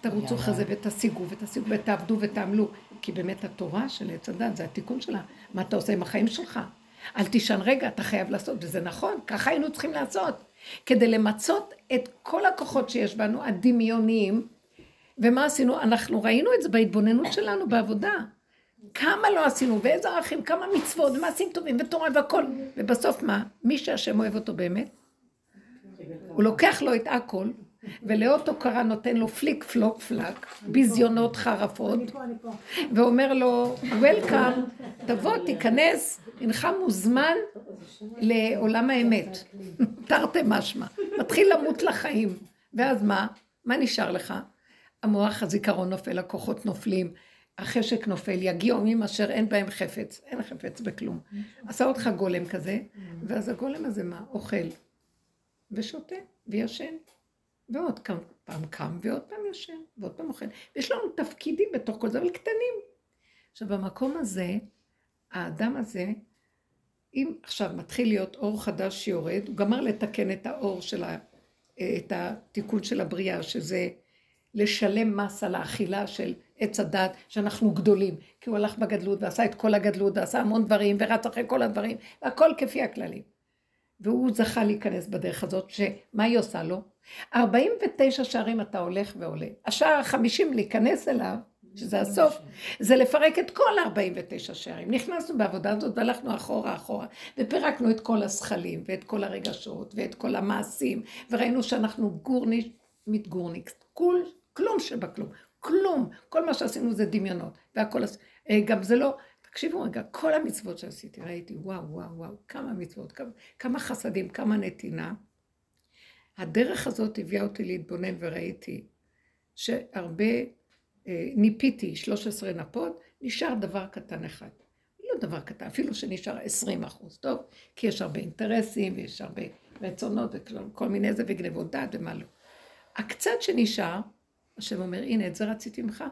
תרוצו אחרי זה ותשיגו ותשיגו ותעבדו ותעמלו. כי באמת התורה של עץ הדת זה התיקון שלה. מה אתה עושה עם החיים שלך? אל תישן רגע, אתה חייב לעשות, וזה נכון, ככה היינו צריכים לעשות. כדי למצות את כל הכוחות שיש בנו, הדמיוניים, ומה עשינו? אנחנו ראינו את זה בהתבוננות שלנו בעבודה. כמה לא עשינו, ואיזה ערכים, כמה מצוות, ומעשים טובים, ותורה והכל. ובסוף מה? מי שהשם אוהב אותו באמת, הוא לוקח לו את הכל, ולאות הוקרה נותן לו פליק פלוק פלק, ביזיונות חרפות, ואומר לו, וולקאם, תבוא, תיכנס, הנך מוזמן לעולם האמת. תרתי משמע. מתחיל למות לחיים. ואז מה? מה נשאר לך? המוח, הזיכרון נופל, הכוחות נופלים, החשק נופל, יגיעו ימים אשר אין בהם חפץ, אין חפץ בכלום. עשה אותך גולם כזה, ואז הגולם הזה מה? אוכל, ושותה, וישן. ועוד פעם קם, ועוד פעם ישן, ועוד פעם אוכל. ויש לנו תפקידים בתוך כל זה, אבל קטנים. עכשיו, במקום הזה, האדם הזה, אם עכשיו מתחיל להיות אור חדש שיורד, הוא גמר לתקן את האור של ה... את התיקון של הבריאה, שזה לשלם מס על האכילה של עץ הדת, שאנחנו גדולים. כי הוא הלך בגדלות ועשה את כל הגדלות ועשה המון דברים ורץ אחרי כל הדברים, והכל כפי הכללים. והוא זכה להיכנס בדרך הזאת, שמה היא עושה לו? 49 שערים אתה הולך ועולה. השער החמישים להיכנס אליו, שזה הסוף, זה לפרק את כל 49 שערים. נכנסנו בעבודה הזאת והלכנו אחורה אחורה, ופירקנו את כל הזכלים, ואת כל הרגשות, ואת כל המעשים, וראינו שאנחנו גורניש, מתגורניק, כול, כלום שבכלום, כלום. כל מה שעשינו זה דמיונות, והכל, אה, גם זה לא, תקשיבו רגע, כל המצוות שעשיתי, ראיתי, וואו, וואו, וואו, כמה מצוות, כמה, כמה חסדים, כמה נתינה. הדרך הזאת הביאה אותי להתבונן וראיתי שהרבה, אה, ניפיתי 13 נפות, נשאר דבר קטן אחד. לא דבר קטן, אפילו שנשאר 20 אחוז, טוב, כי יש הרבה אינטרסים ויש הרבה רצונות וכל מיני זה וגנבות דעת ומה לא. הקצת שנשאר, השם אומר, הנה, את זה רציתי ממך,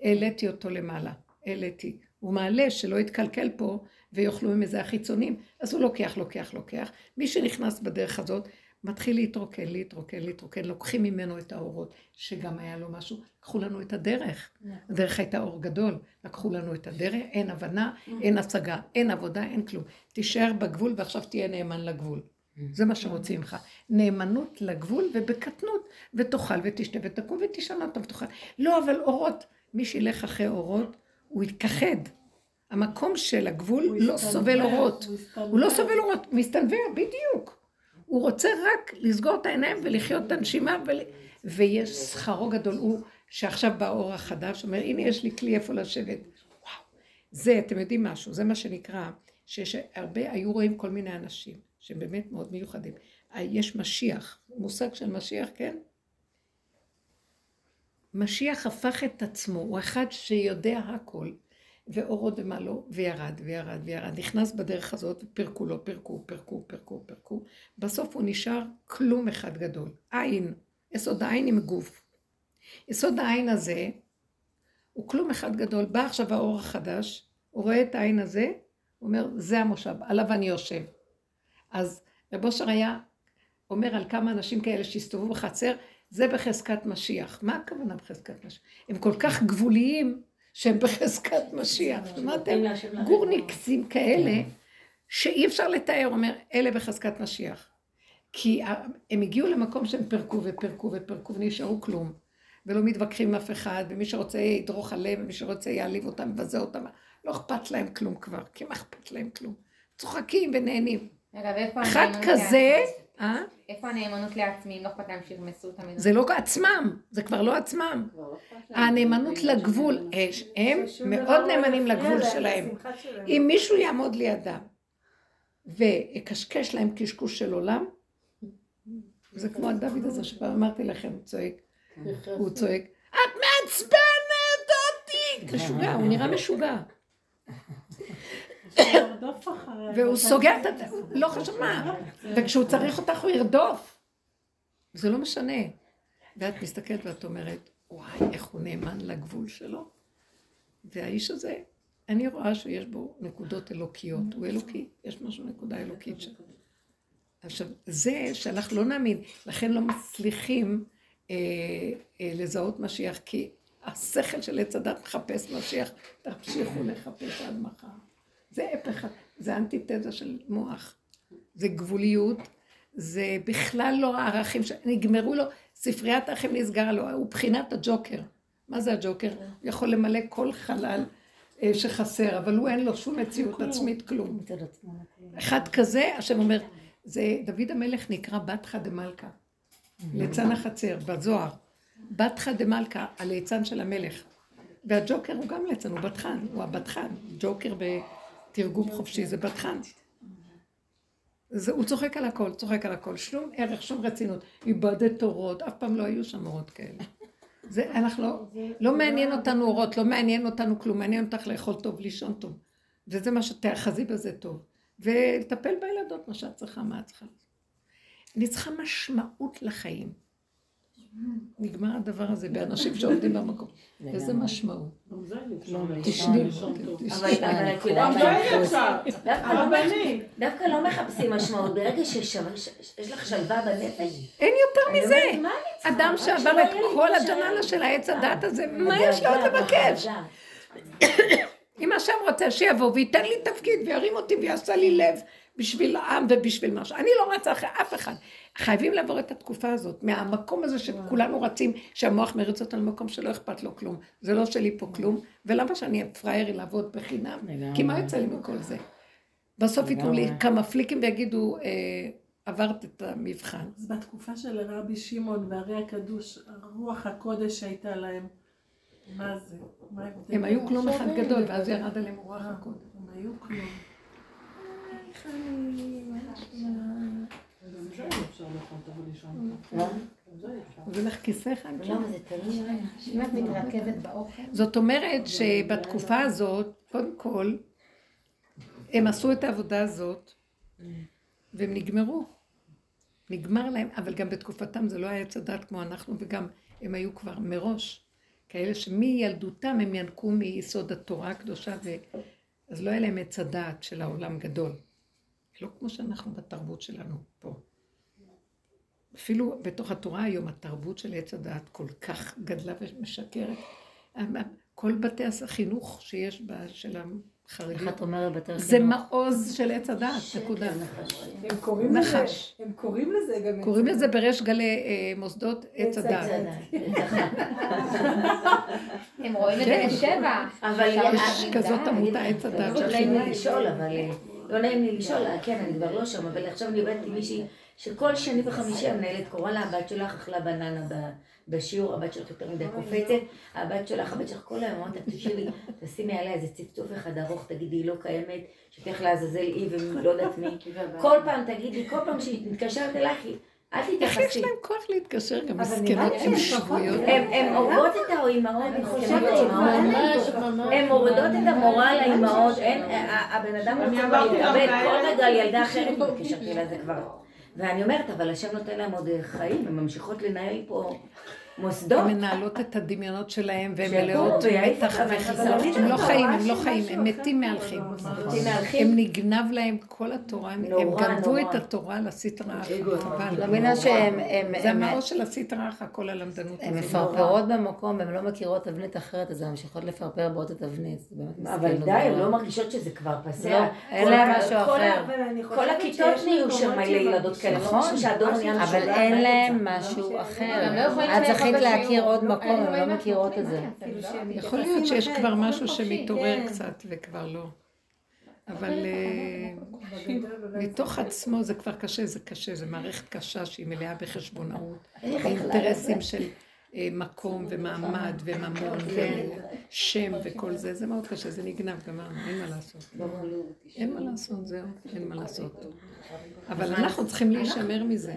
העליתי אותו למעלה, העליתי. הוא מעלה שלא יתקלקל פה ויאכלו מזה החיצונים, אז הוא לוקח, לוקח, לוקח. מי שנכנס בדרך הזאת, מתחיל להתרוקן, להתרוקן, להתרוקן, לוקחים ממנו את האורות, שגם היה לו משהו, לקחו לנו את הדרך. הדרך הייתה אור גדול, לקחו לנו את הדרך, אין הבנה, אין השגה, אין עבודה, אין כלום. תישאר בגבול ועכשיו תהיה נאמן לגבול. זה מה שרוצים ממך. נאמנות לגבול ובקטנות, ותאכל ותשתה ותקום ותשנה אותם ותאכל. לא, אבל אורות, מי שילך אחרי אורות, הוא יתכחד. המקום של הגבול לא סובל אורות. הוא לא סובל אורות, הוא מסתנוור, בדיוק. הוא רוצה רק לסגור את העיניים ולחיות את הנשימה, ול... ויש שכרו גדול. הוא, שעכשיו באור החדש, אומר, הנה יש לי כלי איפה לשבת. וואו. זה, אתם יודעים משהו, זה מה שנקרא, שיש הרבה, היו רואים כל מיני אנשים, שהם באמת מאוד מיוחדים. יש משיח, מושג של משיח, כן? משיח הפך את עצמו, הוא אחד שיודע הכל, ואורות ומה לא, וירד, וירד, וירד. נכנס בדרך הזאת, פירקו לו, פירקו, פירקו, פירקו, פירקו. בסוף הוא נשאר כלום אחד גדול. עין, יסוד העין עם גוף. יסוד העין הזה הוא כלום אחד גדול. בא עכשיו האור החדש, הוא רואה את העין הזה, הוא אומר, זה המושב, עליו אני יושב. אז רב אושר היה אומר על כמה אנשים כאלה שהסתובבו בחצר, זה בחזקת משיח. מה הכוונה בחזקת משיח? הם כל כך גבוליים שהם בחזקת <laughs> משיח. שמעתם? גורניקסים כאלה, שאי אפשר לתאר, אומר, אלה בחזקת משיח. כי הם הגיעו למקום שהם פירקו ופרקו ופרקו ונשארו כלום. ולא מתווכחים עם אף אחד, ומי שרוצה ידרוך עליהם, ומי שרוצה יעליב אותם, מבזה אותם. לא אכפת להם כלום כבר, כי מה אכפת להם כלום? צוחקים ונהנים. אחד כזה, אה? איפה הנאמנות לעצמי, אם לא אכפת להם שירמסו את המדינה? זה לא עצמם, זה כבר לא עצמם. הנאמנות לגבול, יש- הם מאוד לא נאמנים לגבול שלהם. אם מישהו יעמוד לידם ויקשקש להם קשקוש של עולם, זה כמו הדוד הזה שפעם אמרתי לכם, הוא צועק, הוא צועק, את מעצבנת אותי! משוגע, הוא נראה משוגע. והוא סוגר את ה... לא חשוב מה. וכשהוא צריך אותך הוא ירדוף. זה לא משנה. ואת מסתכלת ואת אומרת, וואי, איך הוא נאמן לגבול שלו. והאיש הזה, אני רואה שיש בו נקודות אלוקיות. הוא אלוקי, יש משהו, נקודה אלוקית שם. עכשיו, זה שאנחנו לא נאמין, לכן לא מצליחים אה, אה, לזהות משיח, כי השכל של עץ הדת מחפש משיח, תמשיכו לחפש עד מחר. זה הפך, זה אנטיתזה של מוח. זה גבוליות, זה בכלל לא הערכים, ש... נגמרו לו, ספריית האחים נסגרה לו, הוא בחינת הג'וקר. מה זה הג'וקר? הוא יכול למלא כל חלל אה, שחסר, אבל הוא אין לו שום מציאות עצמית, כלום. אחד כזה, השם אומר, זה, דוד המלך נקרא בתך דמלכה, ליצן החצר, בזוהר. בתך דמלכה, הליצן של המלך. והג'וקר הוא גם ליצן, הוא בתחן, הוא הבתחן. ג'וקר בתרגום חופשי זה בתחן. הוא צוחק על הכל, צוחק על הכל, שום ערך, שום רצינות. איבדת אורות, אף פעם לא היו שם אורות כאלה. זה, אנחנו לא, לא מעניין אותנו אורות, לא מעניין אותנו כלום, מעניין אותך לאכול טוב, לישון טוב. וזה מה שתאחזי בזה טוב. ולטפל בילדות, מה שאת צריכה, מה את צריכה. אני צריכה משמעות לחיים. נגמר הדבר הזה באנשים שעובדים במקום. איזה משמעות. תשני. אבל אבל את יודעת, דווקא לא דווקא לא מחפשים משמעות. ברגע שיש לך שלווה בנפש, אין יותר אני מזה. אדם שעבר את כל הג'ננה של העץ הדת הזה, מה יש לו עוד לבקש? <coughs> אם השם רוצה שיבוא וייתן לי תפקיד וירים אותי ויעשה לי לב בשביל העם ובשביל משהו. אני לא רצה אחרי אף אחד. חייבים לעבור את התקופה הזאת, מהמקום הזה שכולנו רצים, שהמוח מריץ אותנו למקום שלא אכפת לו כלום. זה לא שלי פה כלום, ולמה שאני אהיה פראיירי לעבוד בחינם? כי מה יוצא לי מכל זה? בסוף ייתנו לי כמה פליקים ויגידו, אה, עברת את המבחן. אז בתקופה של רבי שמעון והרי הקדוש, רוח הקודש שהייתה להם, מה זה? מה ההבדל? הם היו כלום אחד גדול, ואז ירד עליהם רוח הקודש. הם היו כלום. זאת אומרת שבתקופה הזאת, קודם כל, הם עשו את העבודה הזאת, והם נגמרו. נגמר להם, אבל גם בתקופתם זה לא היה עץ הדת כמו אנחנו, וגם הם היו כבר מראש, כאלה שמילדותם הם ינקו מיסוד התורה הקדושה, ו... אז לא היה להם עץ הדעת של העולם גדול. לא כמו שאנחנו בתרבות שלנו פה. אפילו בתוך התורה היום התרבות של עץ הדעת כל כך גדלה ומשקרת. כל בתי החינוך שיש בה, של איך החרדים, את אומרת בתי זה? מעוז של עץ הדעת, נקודה. הם קוראים לזה, נחש. הם קוראים לזה גם את קוראים זה. לזה בריש גלי אה, מוסדות עץ הדעת. <laughs> הם רואים את זה כן. אבל יש כזאת עמותה עץ הדעת לא נעים. לי לשאול. אה, כן, אני כבר לא שם, אבל עכשיו אני עובדת עם מישהי שכל שני וחמישי המנהלת קורא לה, הבת שלך אכלה בננה בשיעור, הבת שלך יותר מדי קופצת, הבת שלך, הבת שלך כל היום אמרת, תקשיבי, תשימי עליה איזה צפצוף אחד ארוך, תגידי, היא לא קיימת, שתלך לעזאזל היא ולא יודעת מי. <laughs> כל פעם תגידי, כל פעם שהיא מתקשרת אלייך, אל איך יש תתייחסי. להם כוח להתקשר גם מסכנות, שהן פחות- שבויות. הן הורגות את האימהות, האימהות. הן מורידות את המורל לאימהות, אין, ה- הבן אדם אני רוצה כבר להתאבד. כל רגע על ילדה אחרת מתקשרת אליי זה כבר. ואני אומרת, אבל השם נותן להם עוד חיים, הן ממשיכות לנהל פה מוסדות. הן מנהלות את הדמיונות שלהם, והן מלאות מתח וחיסרון. אבל הם לא חיים, הם לא חיים, הם מתים. מהלכים. הם נגנב להם כל התורה, הם גנבו. את התורה לסטרא אחא. לא שהם הם- זה המעוז של הסטרא אחא, כל הלמדנות הן הזאת. מפרפרות במקום, הן לא מכירות תבנית אחרת, אז הן ממשיכות לפרפר בעוד תבנית. אבל די, הן. לא מרגישות שזה כבר פסה. לא, אין ה- משהו כל אחר. כל הכיתות שיש נהיו שם מלא ילדות כאלה, נכון, נכון, אבל אין. להם משהו אחר. לא בשיעור. להכיר עוד מקום, אין הן להם לא מכירות את זה. כאילו לא? יכול להיות שיש כבר משהו שמתעורר כן. קצת וכבר לא. אבל אה, מתוך עצמו זה כבר קשה, זה קשה, זה מערכת קשה שהיא מלאה בחשבונאות, אינטרסים של אה, מקום ומעמד וממון ושם וכל זה, זה מאוד קשה, זה נגנב, גמרנו, אין מה לעשות. אין מה לעשות, זהו, אין מה לעשות. אבל אנחנו צריכים להישמר מזה.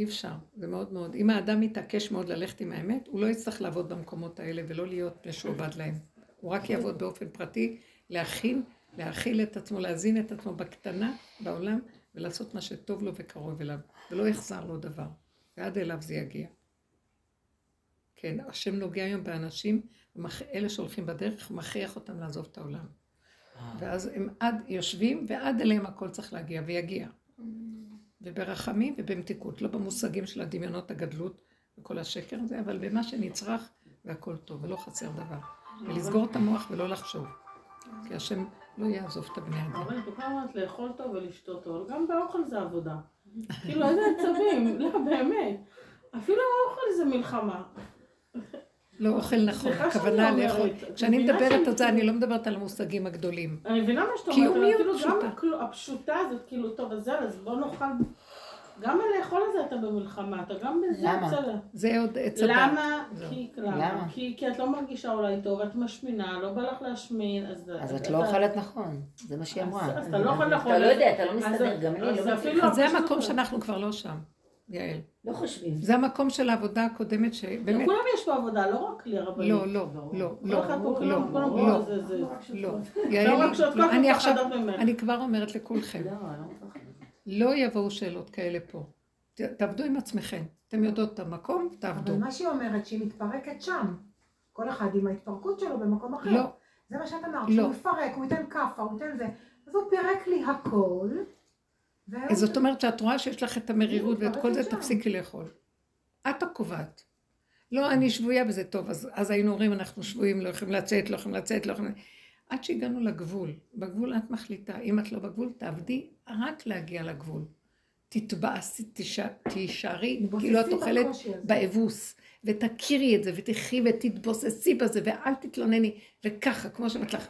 אי אפשר, זה מאוד מאוד. אם האדם מתעקש מאוד ללכת עם האמת, הוא לא יצטרך לעבוד במקומות האלה ולא להיות משועבד להם. הוא רק יעבוד באופן פרטי, להכין, להכיל את עצמו, להזין את עצמו בקטנה, בעולם, ולעשות מה שטוב לו וקרוב אליו, ולא יחזר לו דבר. ועד אליו זה יגיע. כן, השם נוגע היום באנשים, אלה שהולכים בדרך, מכריח אותם לעזוב את העולם. ואז הם עד יושבים, ועד אליהם הכל צריך להגיע, ויגיע. וברחמים ובמתיקות, לא במושגים של הדמיונות הגדלות וכל השקר הזה, אבל במה שנצרך והכל טוב, ולא חסר דבר. ולסגור את המוח ולא לחשוב. כי השם לא יעזוב את הבני אדם. אבל את אומרת לאכול טוב ולשתות טוב, גם באוכל זה עבודה. כאילו, איזה עצבים, לא, באמת. אפילו האוכל זה מלחמה. לא אוכל נכון, הכוונה לאכול. כשאני מדברת על זה, אני לא מדברת על המושגים הגדולים. אני מבינה מה שאתה אומרת, כאילו גם הפשוטה הזאת, כאילו, טוב, אז זהו, אז בוא נאכל... גם לאכול את זה אתה במלחמה, אתה גם בזה למה? זה עוד הדת. למה? כי, למה? כי, כי את לא מרגישה אולי טוב, את משמינה, לא בא לך להשמין, אז... אז את לא אוכלת נכון, זה מה שהיא אמרה. אז אתה לא אוכל נכון. אתה לא יודע, אתה לא מסתדר, גם אני לא. זה המקום שאנחנו כבר לא שם. יעל. לא חושבים. זה המקום של העבודה הקודמת שבאמת... לכולם יש פה עבודה, לא רק לרבנים. לא, לא, לא, לא, לא, לא, לא. יעל, אני עכשיו, אני כבר אומרת לכולכם. לא יבואו שאלות כאלה פה. תעבדו עם עצמכם. אתם יודעות את המקום, תעבדו. אבל מה שהיא אומרת, שהיא מתפרקת שם. כל אחד עם ההתפרקות שלו במקום אחר. לא. זה מה שאת אמרת, שהוא יפרק, הוא ייתן כאפה, הוא ייתן זה. אז הוא פירק לי הכל. זאת אומרת שאת רואה שיש לך את המרירות ואת כל זה, תפסיקי לאכול. את הקובעת. לא, אני שבויה בזה טוב, אז, אז היינו אומרים, אנחנו שבויים, לא יכולים לצאת, לא יכולים לצאת, לא יכולים... עד שהגענו לגבול. בגבול את מחליטה. אם את לא בגבול, תעבדי רק להגיע לגבול. תתבאסי, תישארי, כאילו את אוכלת באבוס, ותכירי את זה, ותחי ותתבוססי בזה, ואל תתלונני, וככה, כמו שאומרת לך,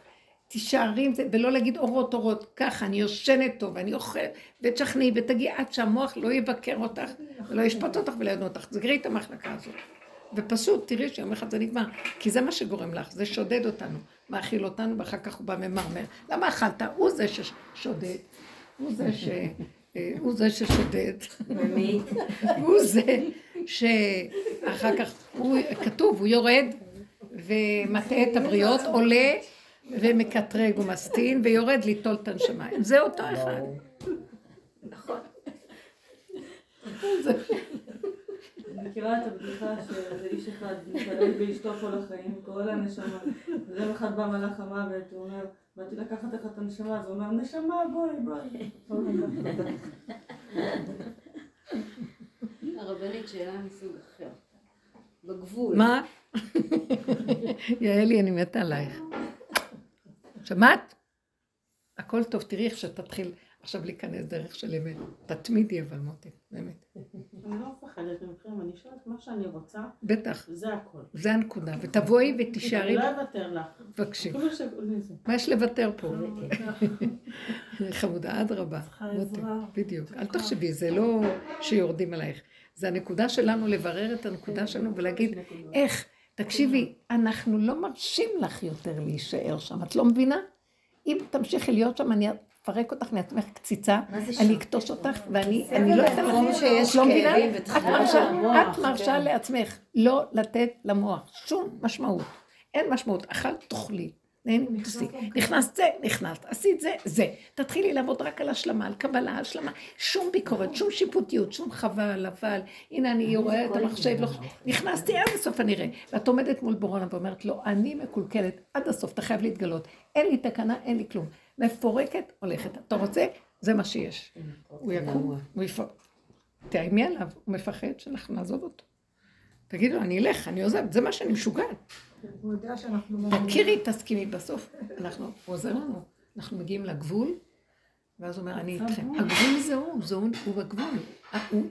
תישארי עם זה, ולא להגיד אורות אורות, ככה, אני יושנת טוב, אני אוכלת, ותשכנעי, ותגיעי עד שהמוח לא יבקר אותך, ולא ישפוט אותך ולא ידעו אותך, סגרי את המחלקה הזאת. ופשוט תראי שיום אחד זה נגמר, כי זה מה שגורם לך, זה שודד אותנו, מאכיל אותנו, ואחר כך הוא בא ממרמר. למה אכלת? הוא זה ששודד, הוא זה ש... אה, הוא זה ששודד. הוא זה שאחר כך, הוא, כתוב, הוא יורד ומטעה את הבריות, עולה ומקטרג ומסטין ויורד ליטול את הנשמה. זה אותו אחד. נכון. אני מכירה את הבדיחה איש אחד מתעלל באשתו כל החיים, קורא לה נשמה. ויום אחד בא מלאך המוות, הוא אומר, באתי לקחת לך את הנשמה, אז הוא אומר, נשמה, בואי, בואי. הרבנית שאלה מסוג אחר. בגבול. מה? יעלי, אני מתה עלייך. שמעת? הכל טוב, תראי איך שתתחיל. עכשיו להיכנס דרך של אמת. תתמידי אבל מוטי, באמת. אני לא מפחדת מכם, אני שואלת מה שאני רוצה. בטח. זה הכל. זה הנקודה. ותבואי ותישארי. אני לא אוותר לך. בבקשי. מה יש לוותר פה? <laughs> חמודה, אדרבה. בדיוק. אל תחשבי, זה לא שיורדים עלייך. זה הנקודה שלנו לברר את הנקודה שלנו ולהגיד, איך, תקשיבי, אנחנו לא מרשים לך יותר להישאר שם. את לא מבינה? אם תמשיכי להיות שם, אני אפרק אותך מעצמך קציצה, אני אקטוש אותך, ואני לא אתן לך, שיש לא מבינה? את מרשה לעצמך לא לתת למוח שום משמעות. אין משמעות, אכלת תאכלי. נכנסת זה, נכנסת, עשית זה, זה. תתחילי לעבוד רק על השלמה, על קבלה, השלמה. שום ביקורת, שום שיפוטיות, שום חבל, אבל, הנה אני רואה את המחשב, נכנסתי עד הסוף אני אראה. ואת עומדת מול בורונה ואומרת לו, אני מקולקלת עד הסוף, אתה חייב להתגלות. אין לי תקנה, אין לי כלום. מפורקת, הולכת. אתה רוצה? זה מה שיש. הוא יקום, הוא יפרק. תאיימי עליו, הוא מפחד שאנחנו נעזוב אותו. תגידו, אני אלך, אני עוזב, זה מה שאני משוגעת. הוא יודע שאנחנו... תכירי, תסכימי, בסוף אנחנו, הוא עוזר לנו. אנחנו מגיעים לגבול, ואז הוא אומר, אני איתכם. הגבול זה הוא, זה הוא בגבול.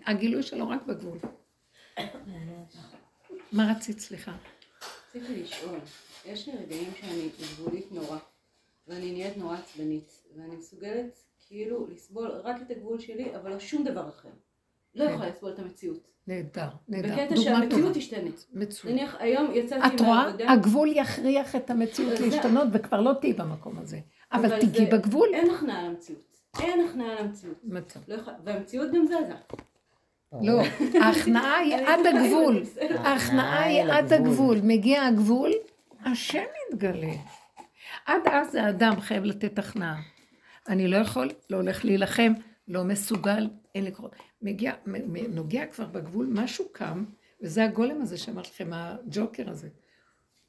הגילוי שלו רק בגבול. מה רצית, סליחה? רציתי לשאול, יש לי רגעים שאני גבולית נורא, ואני נהיית נורא עצבנית, ואני מסוגלת כאילו לסבול רק את הגבול שלי, אבל לא שום דבר אחר. לא כן. יכולה לסבול את המציאות. נהדר, נהדר. בקטע שהמציאות. תשתנה. מצוין. נניח היום יצאתי את רואה? מהעבודה... הגבול יכריח את המציאות להשתנות וכבר לא תהיי במקום הזה. אבל תיגעי בגבול. אין הכנעה למציאות. אין הכנעה למציאות. מצב. לא והמציאות גם זזה. לא, ההכנעה היא עד הגבול. ההכנעה היא עד הגבול. מגיע הגבול, השם יתגלה. עד אז האדם חייב לתת הכנעה. אני לא יכול, לא הולך להילחם, לא מסוגל, אין לי. מגיע, נוגע כבר בגבול, משהו קם, וזה הגולם הזה שאמרתי לכם, הג'וקר הזה.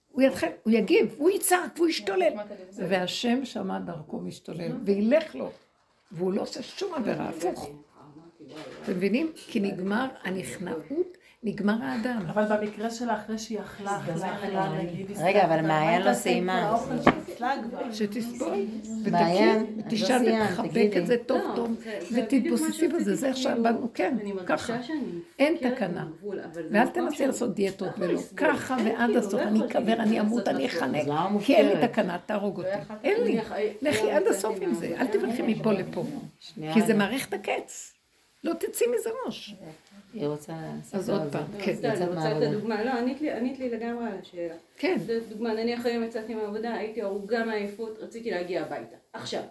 הוא יתחיל, הוא יגיב, הוא יצעק, הוא ישתולל. והשם שמע דרכו משתולל, וילך לו. והוא לא עושה שום עבירה, הפוך. אתם מבינים? כי נגמר הנכנעות, נגמר האדם. אבל במקרה שלה, אחרי שהיא אכלה, אכלה, אכלה, נגיד, רגע, אבל מעיין מה לא סיימה. שתסבול, מעיין, את לא ותשאל סיימת, ותחבק. את זה טוב לא, טוב, ותתבוססי בזה, זה עכשיו באנו, כן, ככה. אין תקנה. זה ואל תנסי לעשות דיאטות לא ולא. ככה ועד כאילו, הסוף, לא אני אקבר, אני אמות, אני. אחנק, כי אין לי? תקנה, תהרוג אותי. אין לי. לכי לא עד הסוף עם זה, אל. תברחי מפה לפה. שנייה, כי זה רגע. מערכת הקץ. לא תצאי מזה ראש. היא רוצה... אז עוד. פעם, לא, כן. אני רוצה את. הדוגמה. לא, ענית לי- ענית לי לגמרי על השאלה. כן. זו דוגמה, נניח היום יצאתי מהעבודה, הייתי ערוגה מעייפות, רציתי להגיע הביתה. עכשיו,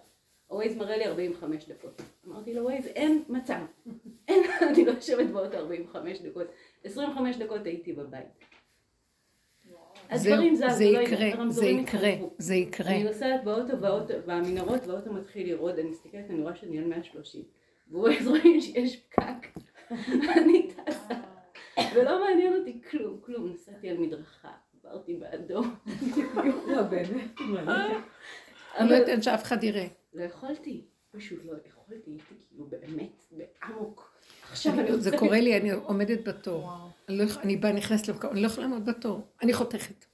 הווייז מראה לי 45 דקות. אמרתי לו, ווייז, אין מצב. <laughs> אין, אני לא יושבת באוטו 45 דקות. 25 דקות הייתי בבית. הדברים זזו, זה לא יקרה, זה יקרה. זה יקרה. אני נוסעת באוטו, והמנהרות, והאוטו מתחיל לרעוד, אני מסתכלת, אני רואה שאני על 130. ואז רואים שיש פקק. אני טסה. ולא מעניין אותי כלום, כלום. נסעתי על מדרכה, עברתי באדום. לא, באמת. אני לא אתן שאף אחד יראה. לא יכולתי, פשוט לא יכולתי, הייתי כאילו באמת, בעמוק. עכשיו אני. זה קורה לי, אני עומדת בתור. אני לא אני באה, נכנסת למקום, אני לא יכולה לעמוד בתור. אני חותכת.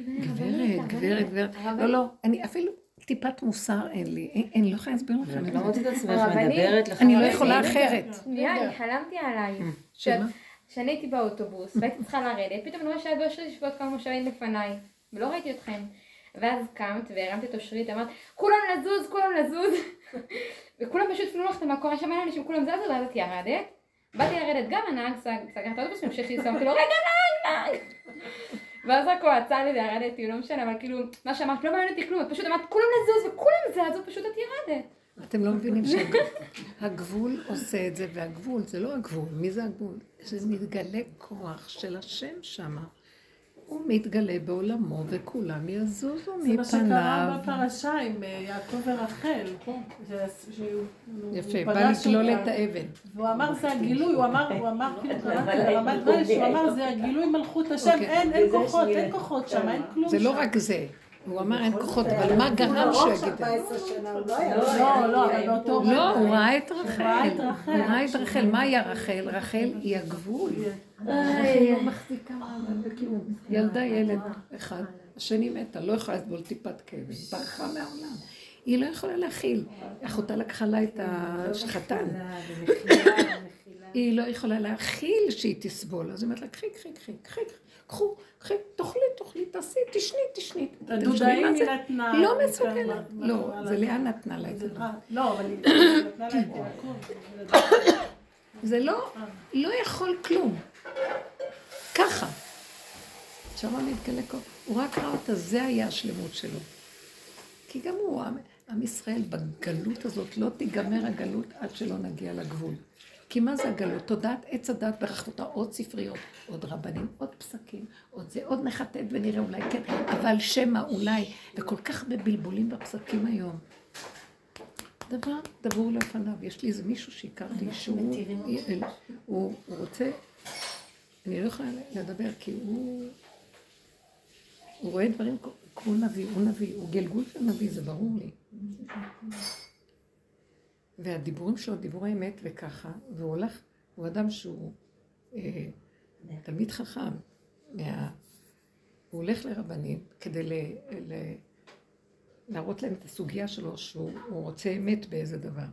גברת, גברת, גברת. לא, לא, אני אפילו טיפת מוסר אין לי. אין- אני לא יכולה להסביר לכם. את לא מוצאת את עצמך. מדברת לך... אני לא יכולה? אחרת. שנייה, אני חלמתי עלייך. שמה? שאני הייתי באוטובוס, והייתי צריכה לרדת, פתאום אני רואה שהיה באושרית יושבות כמה מושבים לפניי, ולא ראיתי אתכם. ואז קמת והרמת את אושרית, אמרת, כולם לזוז, כולם לזוז. <laughs> וכולם פשוט פנו לך את המקום, היה שם מלא אנשים, כולם זזו, ואז את ירדת. באתי לרדת, גם הנהג סג- סגר את האוטובוס, והמשיך לנסוע, אמרתי לו, רגע, נהג, נהג. ואז רק הוא עצר לי וירדתי, לא משנה, אבל כאילו, מה שאמרת לא מעניין אותי כלום, את פשוט אמרת, כולם לזוז, וכולם זזו, פשוט את ירדת. אתם לא מבינים שהגבול עושה את זה, והגבול זה לא הגבול. מי זה הגבול? זה מתגלה כוח של השם שמה. הוא מתגלה בעולמו, וכולם יזוזו זה מה שקרה מפניו. בפרשה עם אה, יעקב ורחל. הוא יפה, בא לגלול. את האבן. והוא אמר זה הגילוי, הוא אמר, הוא אמר כאילו, ברמת רש, הוא אמר. זה הגילוי מלכות השם, אוקיי. אין, כוחות. אין כוחות שם, אין כלום זה לא שם. רק זה. הוא אמר אין כוחות, אבל מה גרם שהוא יגיד את זה? 14 שנה, הוא לא. לא, לא, אבל באותו לא, הוא ראה את רחל. הוא ראה את רחל. מה היה רחל? רחל היא הגבול. רחל לא מחזיקה מעמד בכלום. ילדה ילד אחד, השני מתה, לא יכולה לסבול טיפת כאב, היא ברחה מהעולם. היא לא יכולה להכיל. אחותה לקחה לה את השחתן. היא לא יכולה להכיל שהיא תסבול. אז היא אומרת לה, קחי, קחי, קחי, קחי, קחו, קחי, תאכלי, תאכלי, תעשי, תשני, תשני. הדודאים היא זה? נתנה. לא מסוגלת. מה- לא, זה לאה נתנה לה את זה. לא, אבל היא <coughs> נתנה לה את יעקב. זה לא, לא יכול כלום. ככה. שם מתגלה כל... הוא רק ראה אותה, זה היה השלמות שלו. כי גם הוא, עם ישראל, בגלות הזאת, לא תיגמר הגלות עד שלא נגיע לגבול. כי מה זה הגלות? תודעת עץ הדת ברכותה, עוד ספריות, עוד רבנים, עוד פסקים, עוד זה, עוד נחטט ונראה אולי כן, אבל שמא אולי, וכל כך הרבה בלבולים בפסקים היום. דבר דבור לפניו. יש לי איזה מישהו שהכרתי שהוא הוא, הוא רוצה, אני לא יכולה לדבר כי הוא, הוא רואה דברים כמו נביא, הוא נביא, הוא גלגול של נביא, זה ברור לי. והדיבורים שלו, דיבורי אמת וככה, והוא הולך, הוא אדם שהוא אה, תלמיד חכם, מה, הוא הולך לרבנים כדי ל, ל, להראות להם את הסוגיה שלו, שהוא הוא רוצה אמת באיזה דבר.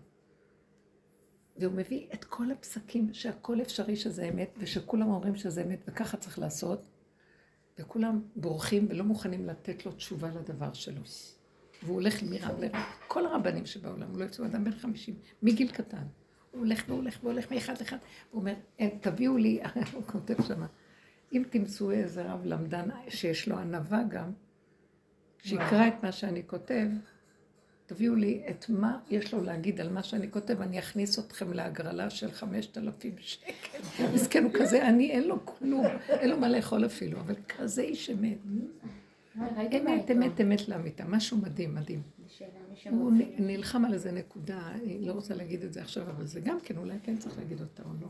והוא מביא את כל הפסקים שהכל אפשרי שזה אמת, ושכולם אומרים שזה אמת, וככה צריך לעשות, וכולם בורחים ולא מוכנים לתת לו תשובה לדבר שלו. והוא הולך מרב לרב. כל הרבנים שבעולם, הוא לא יצאו אדם בן חמישים, מגיל קטן. הוא הולך והולך והולך מאחד לאחד, הוא אומר, תביאו לי, <laughs> הוא כותב שמה, אם תמצאו איזה רב למדן שיש לו ענווה גם, שיקרא את מה שאני כותב, תביאו לי את מה יש לו להגיד על מה שאני כותב, אני אכניס אתכם להגרלה של חמשת אלפים שקל. <laughs> מסכן הוא כזה, אני אין לו כלום, אין לו מה לאכול אפילו, אבל כזה איש אמת. אמת, אמת, אמת לאמיתה, משהו מדהים, מדהים. הוא נלחם על איזה נקודה, אני לא רוצה להגיד את זה עכשיו, אבל זה גם כן, אולי כן צריך להגיד אותה או לא.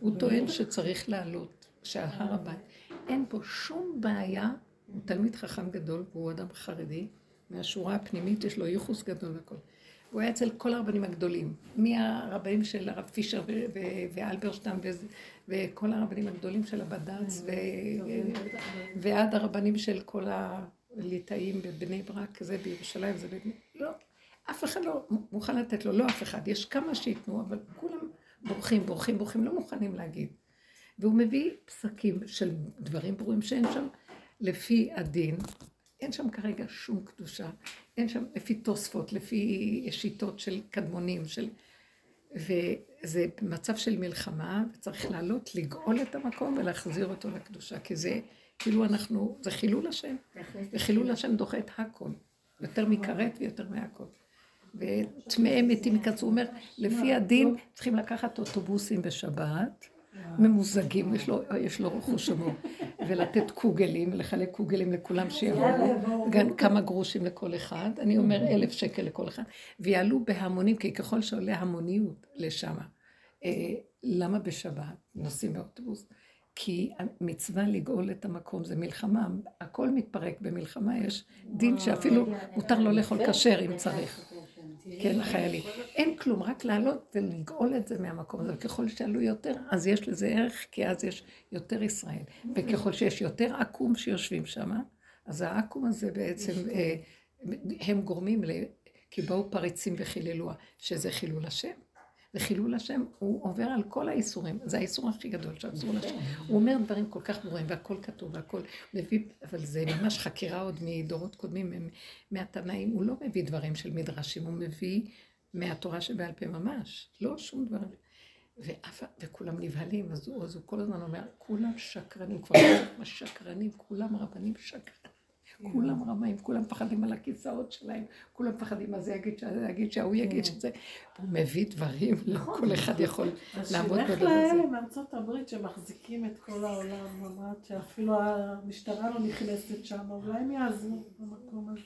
הוא טוען שצריך לעלות, שעל הר הבית. אין פה שום בעיה, הוא תלמיד חכם גדול, והוא אדם חרדי, מהשורה הפנימית יש לו ייחוס גדול והכל. הוא היה אצל כל הרבנים הגדולים, מהרבנים של הרב פישר ואלברשטיין וכל הרבנים הגדולים של הבד"ץ ועד הרבנים של כל הליטאים בבני ברק, זה בירושלים, זה בבני... לא, אף אחד לא מוכן לתת לו, לא אף אחד, יש כמה שייתנו, אבל כולם בורחים, בורחים, בורחים, לא מוכנים להגיד. והוא מביא פסקים של דברים ברורים שאין שם לפי הדין, אין שם כרגע שום קדושה, אין שם לפי תוספות, לפי שיטות של קדמונים, של... וזה מצב של מלחמה, וצריך לעלות, לגאול את המקום ולהחזיר אותו לקדושה, כי זה כאילו אנחנו, זה חילול השם, וחילול השם דוחה את הכל, יותר מכרת ויותר מהכל. וטמאי מתים יקצרו, הוא אומר, לפי הדין צריכים לקחת אוטובוסים בשבת, ממוזגים, יש לו, יש לו חוש הומור, ולתת קוגלים, לחלק קוגלים לכולם שיבואו, גם כמה גרושים לכל אחד, אני אומר אלף שקל לכל אחד, ויעלו בהמונים, כי ככל שעולה המוניות לשם, למה בשבת נוסעים באוטובוס? כי המצווה לגאול את המקום זה מלחמה, הכל מתפרק במלחמה, יש דין שאפילו מותר לו לאכול כשר אם צריך. כן, לחיילים. אין כלום, רק לעלות ולגאול את זה מהמקום הזה. וככל שעלו יותר, אז יש לזה ערך, כי אז יש יותר ישראל. וככל שיש יותר עקום שיושבים שם, אז העקום הזה בעצם, אה, הם גורמים ל... כי באו פריצים וחיללוה, שזה חילול השם. וחילול השם, הוא עובר על כל האיסורים, זה האיסור הכי גדול שאסור לשם. הוא אומר דברים כל כך ברורים, והכל כתוב, והכל מביא, אבל זה ממש חקירה עוד מדורות קודמים, מהתנאים, הוא לא מביא דברים של מדרשים, הוא מביא מהתורה שבעל פה ממש, לא שום דברים. ואף, וכולם נבהלים, אז הוא, אז הוא כל הזמן אומר, כולם שקרנים, כבר לא שקרנים, כולם רבנים שקרנים. כולם רמאים, כולם מפחדים על הכיסאות שלהם, כולם מפחדים מה זה יגיד, שזה יגיד, שההוא יגיד כן. שזה... הוא מביא דברים, לא נכון. כל אחד יכול לעמוד אז בדבר שילך הזה. לאלה מארצות הברית שמחזיקים את כל העולם, אמרת שאפילו המשטרה לא נכנסת שם, אולי הם יעזרו במקום הזה.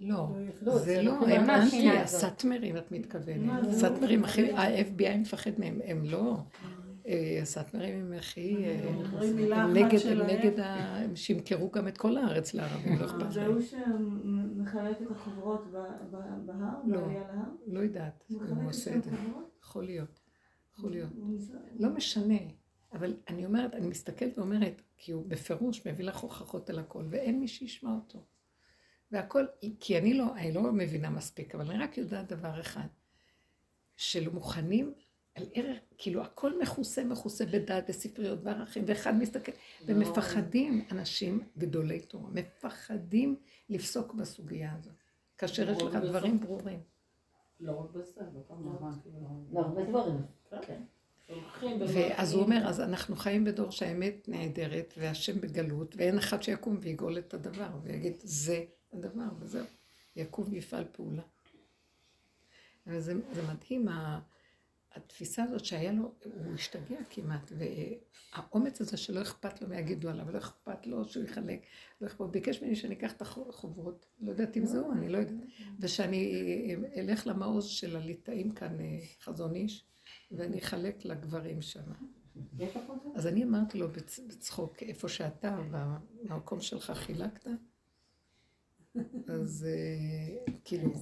לא, לא, זה לא, הם אנטי. הסאטמרים את מתכוונת. הסאטמרים הכי, ה-FBI מפחד מהם, הם לא. אה, הסאטמרים הם הכי... אה, אחת נגד, ה- הם שימכרו גם את כל הארץ לערבים, לא אכפת זה להם. הוא שמחלק את החוברות ב- בהר, לא, בעלייה להר? לא יודעת הוא עושה את זה. יכול להיות, יכול להיות. לא משנה, אבל אני אומרת, אני מסתכלת ואומרת, כי הוא בפירוש מביא לך הוכחות על הכל, ואין מי שישמע אותו. והכל, כי אני לא, אני לא מבינה מספיק, אבל אני רק יודעת דבר אחד, שלא מוכנים על ערך, כאילו הכל מכוסה, מכוסה בדת, בספריות, בערכים, ואחד מסתכל, ומפחדים אנשים גדולי תורה, מפחדים לפסוק בסוגיה הזאת, כאשר יש לך דברים ברורים. לא רק בזה, בכל נכון. כאילו. בהרבה דברים. כן. הולכים ואז הוא אומר, אז אנחנו חיים בדור שהאמת נהדרת והשם בגלות, ואין אחד שיקום ויגאול את הדבר, ויגיד, זה הדבר, וזהו. יקום ויפעל פעולה. וזה זה מדהים, ה- התפיסה הזאת שהיה לו, הוא השתגע כמעט, והאומץ הזה שלא אכפת לו מה יגידו עליו, לא אכפת לו שהוא יחלק, לא אכפת, הוא ביקש ממני שאני אקח את החוברות, לא יודעת אם זהו, אני לא יודעת, ושאני אלך למעוז של הליטאים כאן, אה, חזון איש, ואני אחלק לגברים שם. אז אני אמרתי לו בצ- בצחוק, איפה שאתה, במקום שלך חילקת, אז אה, כאילו,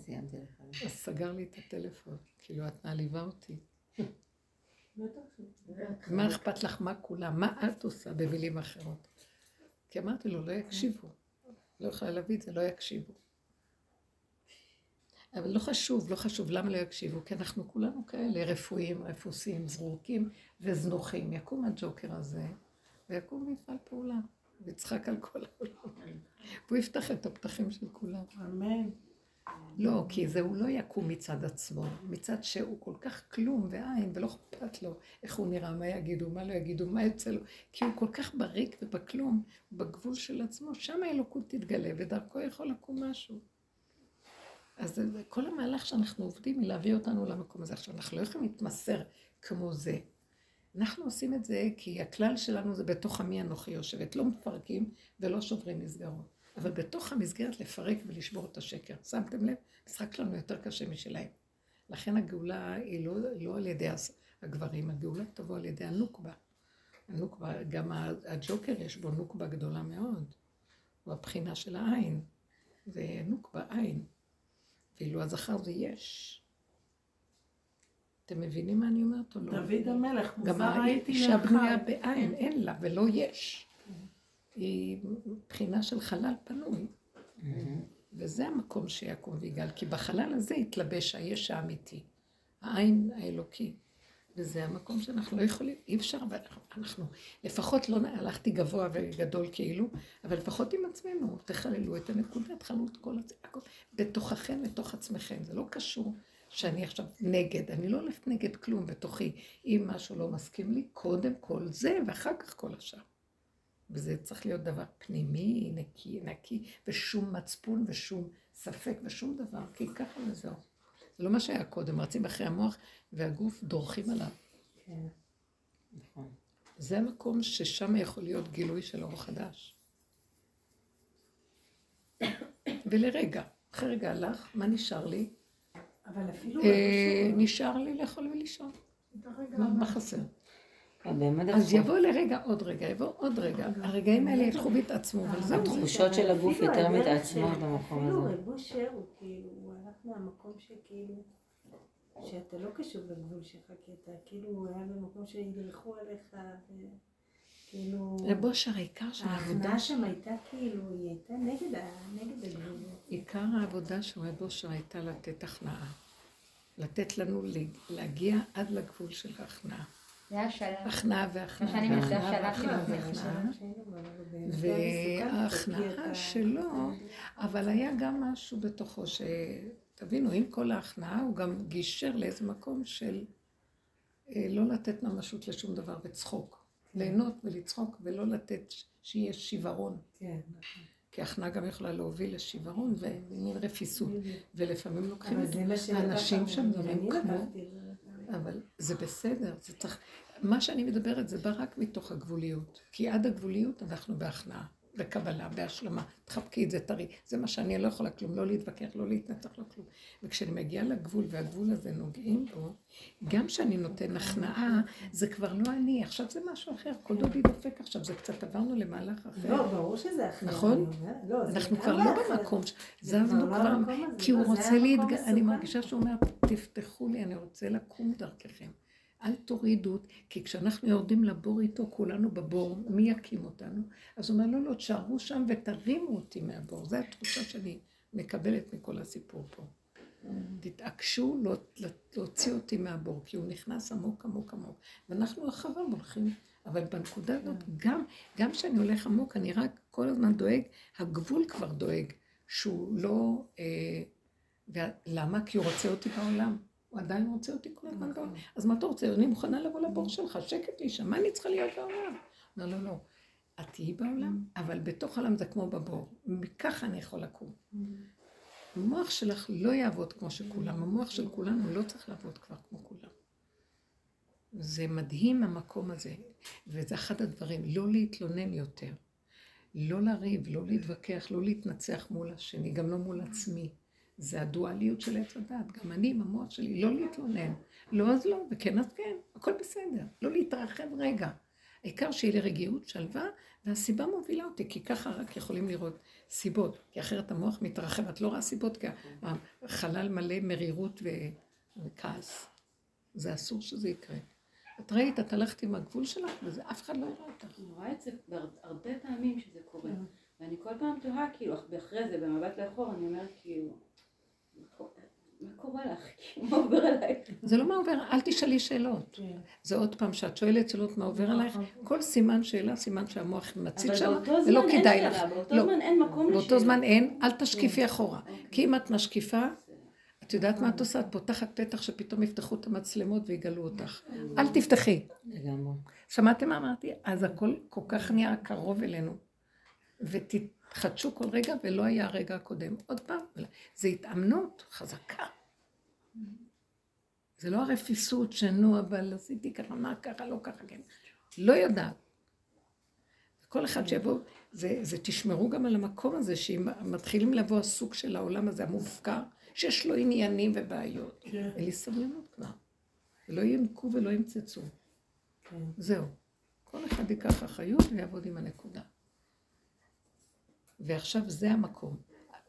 אז סגר לי את הטלפון, כאילו, את מעליבה אותי. מה אכפת לך, מה כולם, מה את עושה במילים אחרות? כי אמרתי לו, לא יקשיבו. לא יכולה להביא את זה, לא יקשיבו. אבל לא חשוב, לא חשוב, למה לא יקשיבו? כי אנחנו כולנו כאלה רפואיים, רפוסים, זרוקים וזנוחים. יקום הג'וקר הזה, ויקום ויפעל פעולה. ויצחק על כל העולם. והוא יפתח את הפתחים של כולם. אמן. לא, כי זה הוא לא יקום מצד עצמו, מצד שהוא כל כך כלום ועין, ולא אכפת לו איך הוא נראה, מה יגידו, מה לא יגידו, מה יוצא לו, כי הוא כל כך בריק ובכלום, בגבול של עצמו, שם האלוקות תתגלה, ודרכו יכול לקום משהו. אז זה, כל המהלך שאנחנו עובדים היא להביא אותנו למקום הזה. עכשיו, אנחנו לא יכולים להתמסר כמו זה. אנחנו עושים את זה כי הכלל שלנו זה בתוך עמי אנוכי יושבת, לא מפרקים ולא שוברים מסגרות. אבל בתוך המסגרת לפרק ולשבור את השקר. שמתם לב? המשחק שלנו יותר קשה משלהם. לכן הגאולה היא לא, לא על ידי הגברים, הגאולה תבוא על ידי הנוקבה. הנוקבה, גם הג'וקר יש בו נוקבה גדולה מאוד. הוא הבחינה של העין. זה נוקבה עין. ואילו הזכר זה יש. אתם מבינים מה אני אומרת או לא? דוד המלך, גם מוזר הייתי האישה לך. בנויה בעין, אין לה ולא יש. היא בחינה של חלל פנוי. וזה המקום שיקום ויגאל, כי בחלל הזה התלבש היש האמיתי, העין האלוקי. וזה המקום שאנחנו לא יכולים, אי אפשר, אבל אנחנו, לפחות לא הלכתי גבוה וגדול כאילו, אבל לפחות עם עצמנו, תחללו את הנקודה, תחללו את כל הכל, בתוככם, בתוך עצמכם, זה לא קשור שאני עכשיו נגד, אני לא הולכת נגד כלום בתוכי, אם משהו לא מסכים לי, קודם כל זה, ואחר כך כל השאר. וזה צריך להיות דבר פנימי, נקי, נקי, ושום מצפון ושום ספק ושום דבר, כי ככה וזהו. זה לא מה שהיה קודם, רצים אחרי המוח והגוף דורכים עליו. כן, נכון. זה המקום ששם יכול להיות גילוי של אור חדש. ולרגע, אחרי רגע הלך, מה נשאר לי? אבל אפילו... אה, נשאר לי לאכול ולישון. מה חסר? באמת אז. יבוא לרגע עוד רגע, יבוא עוד רגע. הרגעים האלה ילכו ויתעצמו, אבל זהו. התחושות של הגוף אפילו יותר מתעצמות במקום אפילו הזה. רב אושר הוא כאילו, הוא הלך מהמקום שכאילו, שאתה לא קשור לגבול שלך, כי אתה כאילו, הוא היה במקום שידרכו עליך, וכאילו... רב אושר, העיקר של העבודה שם הייתה כאילו, היא הייתה נגד הגבול. עיקר העבודה של רב אושר הייתה לתת הכנעה. לתת לנו להגיע עד לגבול של ההכנעה. זה היה שלב. הכנעה והכנעה. שאני מנסה. וההכנעה שלו, אבל היה גם משהו בתוכו ש... תבינו, עם כל ההכנעה הוא גם גישר לאיזה מקום של אה, לא לתת ממשות לשום דבר וצחוק. ליהנות ולצחוק ולא לתת שיהיה שיוורון. כן, כי הכנעה גם יכולה להוביל לשיוורון ומין רפיסות. ולפעמים לוקחים את זה האנשים לנו, שם אני כמו... זה. אבל זה בסדר, זה צריך... מה שאני מדברת זה בא רק מתוך הגבוליות. כי עד הגבוליות אנחנו בהכנעה, בקבלה, בהשלמה. תחבקי את זה טרי. זה מה שאני לא יכולה כלום, לא להתווכח, לא להתנצח, לא כלום. וכשאני מגיעה לגבול, והגבול הזה נוגעים בו, גם כשאני נותן הכנעה, זה כבר לא אני, עכשיו זה משהו אחר. כל דודי דופק עכשיו, זה קצת עברנו למהלך אחר. לא, ברור שזה אחר. נכון? לא, זה אנחנו כבר לא. במקום, זזנו לא כבר, הזה, כי הוא לא, רוצה להתגלות, אני. מרגישה שהוא אומר, תפתחו לי, אני רוצה לקום דרככם. אל תורידו, כי כשאנחנו יורדים לבור איתו, כולנו בבור, מי יקים אותנו? אז הוא אומר, לא, לא, תשארו שם ותרימו אותי מהבור. זו התחושה שאני מקבלת מכל הסיפור פה. תתעקשו לא, לא, להוציא אותי מהבור, כי הוא נכנס עמוק עמוק עמוק. ואנחנו אחריו הולכים, אבל בנקודה הזאת, גם, גם כשאני הולך עמוק, אני רק כל הזמן דואג, הגבול כבר דואג, שהוא לא... אה, ולמה? כי הוא רוצה אותי בעולם. הוא עדיין רוצה אותי כל הזמן בעולם. אז מה אתה רוצה? אני מוכנה לבוא לבור שלך, שקט לי שם, מה אני צריכה להיות בעולם? אומר, לא, לא. את תהיי בעולם, אבל בתוך העולם זה כמו בבור. מככה אני יכול לקום. המוח שלך לא יעבוד כמו שכולם, המוח של כולנו לא צריך לעבוד כבר כמו כולם. זה מדהים המקום הזה, וזה אחד הדברים, לא להתלונן יותר, לא לריב, לא להתווכח, לא להתנצח מול השני, גם לא מול עצמי. זה הדואליות של עץ הדת, גם אני עם המוח שלי, לא להתלונן. לא אז לא, וכן אז כן, הכל בסדר. לא להתרחב רגע. העיקר שיהיה לי רגיעות, שלווה, והסיבה מובילה אותי, כי ככה רק יכולים לראות סיבות. כי אחרת המוח מתרחב, את לא רואה סיבות, כי החלל מלא מרירות ו- וכעס. זה אסור שזה יקרה. את ראית, את הלכת עם הגבול שלך, וזה אף אחד לא יראה אותך. אני רואה את זה בהרבה פעמים שזה קורה. ואני כל פעם תוהה, כאילו, אחרי זה, במבט לאחור, אני אומרת, כאילו, מה קורה- לך? <laughs> עובר עליי? זה לא מה עובר, אל תשאלי שאלות. כן. זה עוד פעם, שאת שואלת שאלות מה עובר עלייך, כל סימן שאלה, סימן שהמוח אבל שם, באותו ולא זמן אין כדאי שאלה, לך. באותו לא. זמן אין מקום לשאלה. באותו זמן אין, אל תשקיפי אחורה. כי אם את משקיפה, את יודעת מה את עושה? את פותחת פתח שפתאום יפתחו את המצלמות ויגלו אותך. אל תפתחי. לגמרי. שמעתם מה אמרתי? אז הכל כל כך נהיה קרוב אלינו. ותתחדשו כל רגע, ולא היה הרגע הקודם. עוד פעם, זה התאמנות חזקה. זה לא הרפיסות שנו, אבל עשיתי ככה, מה ככה, לא ככה, כן. לא יודעת. כל אחד שיבוא, זה, זה תשמרו גם על המקום הזה, שאם מתחילים לבוא הסוג של העולם הזה, המופקר, שיש לו עניינים ובעיות. כן. אין לי סבלנות כבר. ולא ינקו ולא ימצצו. כן. זהו. כל אחד ייקח אחריות ויעבוד עם הנקודה. ועכשיו זה המקום.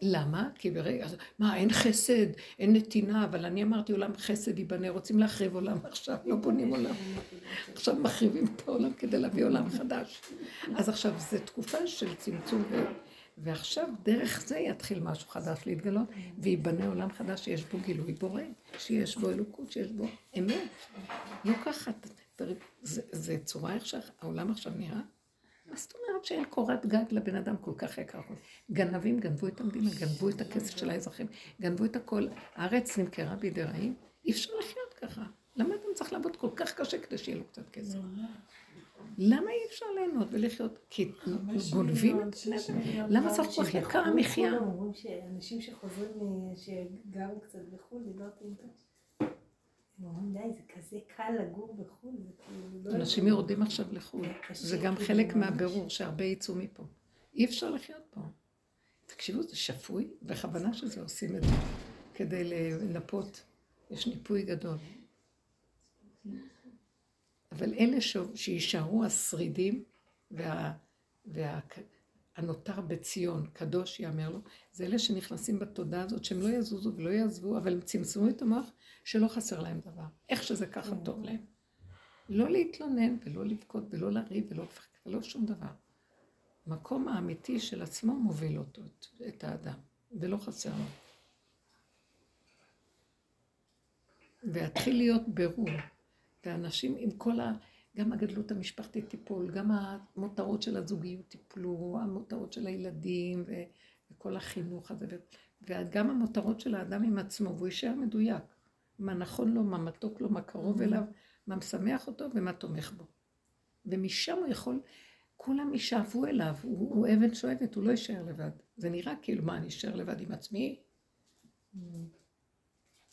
למה? כי ברגע, מה, אין חסד, אין נתינה, אבל אני אמרתי עולם חסד ייבנה, רוצים להחריב עולם עכשיו, לא בונים עולם. עכשיו מחריבים את העולם כדי להביא עולם חדש. אז עכשיו, זו תקופה של צמצום. ועכשיו דרך זה יתחיל משהו חדש להתגלות, וייבנה עולם חדש שיש בו גילוי בורא, שיש בו אלוקות, שיש בו אמת. לא ככה, זה, זה צורה איך שהעולם עכשיו נראה. מה זאת אומרת שאין קורת גג לבן אדם כל כך יקר? גנבים גנבו את המדינה, גנבו את הכסף של האזרחים, גנבו את הכל. הארץ נמכרה בידי רעים, אי אפשר לחיות ככה. למה אדם צריך לעבוד כל כך קשה כדי שיהיה לו קצת כסף? למה אי אפשר ליהנות ולחיות? כי גונבים את בני אדם. למה צריך כל כך יקר המחיה? אומרים שאנשים שחוזרים, שגרו קצת בחו"ל, דיברתי איתם. הם אומרים, די, זה כזה קל לגור בחו"ל, זה כאילו... לא אנשים יורדים עכשיו לחו"ל. זה גם כאילו, חלק. מהבירור, שהרבה יצאו מפה. אי אפשר לחיות פה. תקשיבו, זה שפוי, בכוונה שזה עושים את זה, כדי לנפות. יש ניפוי גדול. אבל אלה שיישארו השרידים וה... וה... הנותר בציון, קדוש יאמר לו, זה אלה שנכנסים בתודעה הזאת, שהם לא יזוזו ולא יעזבו, אבל הם צמצמו את המוח שלא חסר להם דבר. איך שזה ככה טוב להם. לא להתלונן ולא לבכות ולא לריב ולא לפחד ולא שום דבר. המקום האמיתי של עצמו מוביל אותו, את, את האדם, ולא חסר לו. ויתחיל להיות ברור, ואנשים עם כל ה... גם הגדלות המשפחתית תיפול, גם המותרות של הזוגיות תיפלו, המותרות של הילדים ו... וכל החינוך הזה, ו... וגם המותרות של האדם עם עצמו, והוא יישאר מדויק. מה נכון לו, מה מתוק לו, מה קרוב אליו, מה משמח אותו ומה תומך בו. ומשם הוא יכול, כולם יישאבו אליו, הוא, הוא אבן שואבת, הוא לא יישאר לבד. זה נראה כאילו, מה, אני אשאר לבד עם עצמי?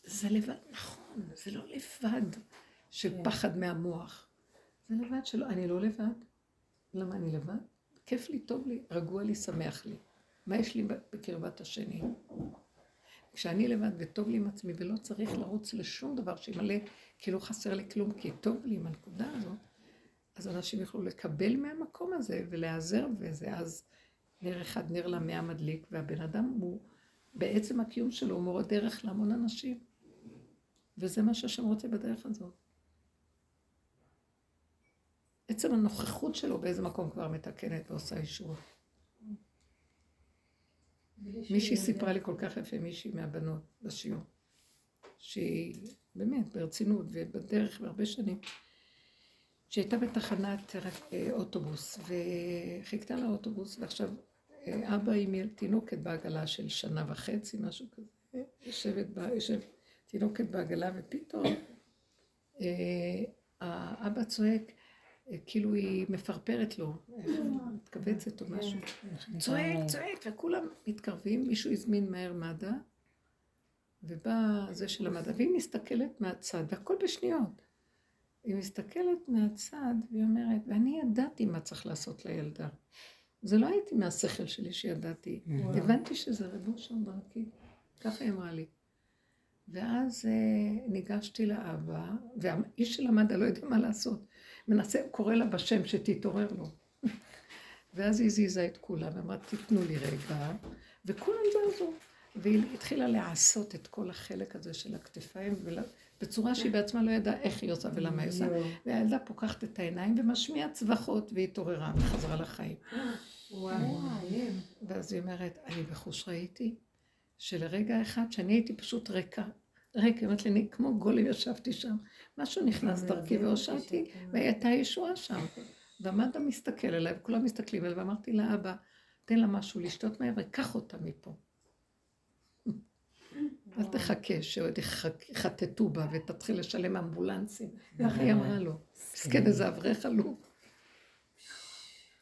זה לבד, נכון, זה לא לבד של פחד מהמוח. זה לבד שלא, אני לא לבד. למה אני לבד? כיף לי, טוב לי, רגוע לי, שמח לי. מה יש לי בקרבת השני? כשאני לבד וטוב לי עם עצמי ולא צריך לרוץ לשום דבר שימלא כאילו חסר לי כלום, כי טוב לי עם הנקודה הזאת, אז אנשים יוכלו לקבל מהמקום הזה ולהיעזר בזה. אז נר אחד, נר למאה מדליק, והבן אדם הוא, בעצם הקיום שלו הוא מורה דרך להמון אנשים. וזה מה שהשם רוצה בדרך הזאת. עצם הנוכחות שלו באיזה מקום כבר מתקנת ועושה אישור. מישהי סיפרה לי כל כך יפה, מישהי מהבנות בשיעור, שהיא באמת ברצינות ובדרך והרבה שנים, שהייתה בתחנת אה, אוטובוס וחיכתה לאוטובוס ועכשיו אה, אבא עם תינוקת בעגלה של שנה וחצי, משהו כזה, יושבת, יושב תינוקת בעגלה ופתאום האבא צועק, אה, כאילו היא מפרפרת לו, מתכווצת או משהו. צועק, צועק, וכולם מתקרבים, מישהו הזמין מהר מד"א, ובא זה של המד"א, והיא מסתכלת מהצד, והכל בשניות. היא מסתכלת מהצד, והיא אומרת, ואני ידעתי מה צריך לעשות לילדה. זה לא הייתי מהשכל שלי שידעתי. הבנתי שזה רבו שם דרכי, ככה היא אמרה לי. ואז אה, ניגשתי לאבא, והאיש של המד"א לא יודע מה לעשות. מנסה, קורא לה בשם שתתעורר לו. <laughs> ואז היא הזיזה את כולם, ואמרה, תיתנו לי רגע, וכולם זזו. והיא התחילה לעשות את כל החלק הזה של הכתפיים, בצורה שהיא בעצמה לא ידעה איך היא עושה ולמה היא עושה. והילדה פוקחת את העיניים ומשמיעה צווחות, והיא התעוררה וחזרה לחיים. ואז היא אומרת, אני בחוש ראיתי שלרגע אחד, שאני הייתי פשוט ריקה, היא אומרת לי, אני כמו גולם ישבתי שם, משהו נכנס דרכי והושעתי, והייתה ישועה שם. והמד"א מסתכל עליי, וכולם מסתכלים עליי, ואמרתי לאבא, תן לה משהו לשתות מהר וקח אותה מפה. אל תחכה שעוד יחטטו בה ותתחיל לשלם אמבולנסים. ככה היא אמרה לו. מסכן איזה אברך עלוב.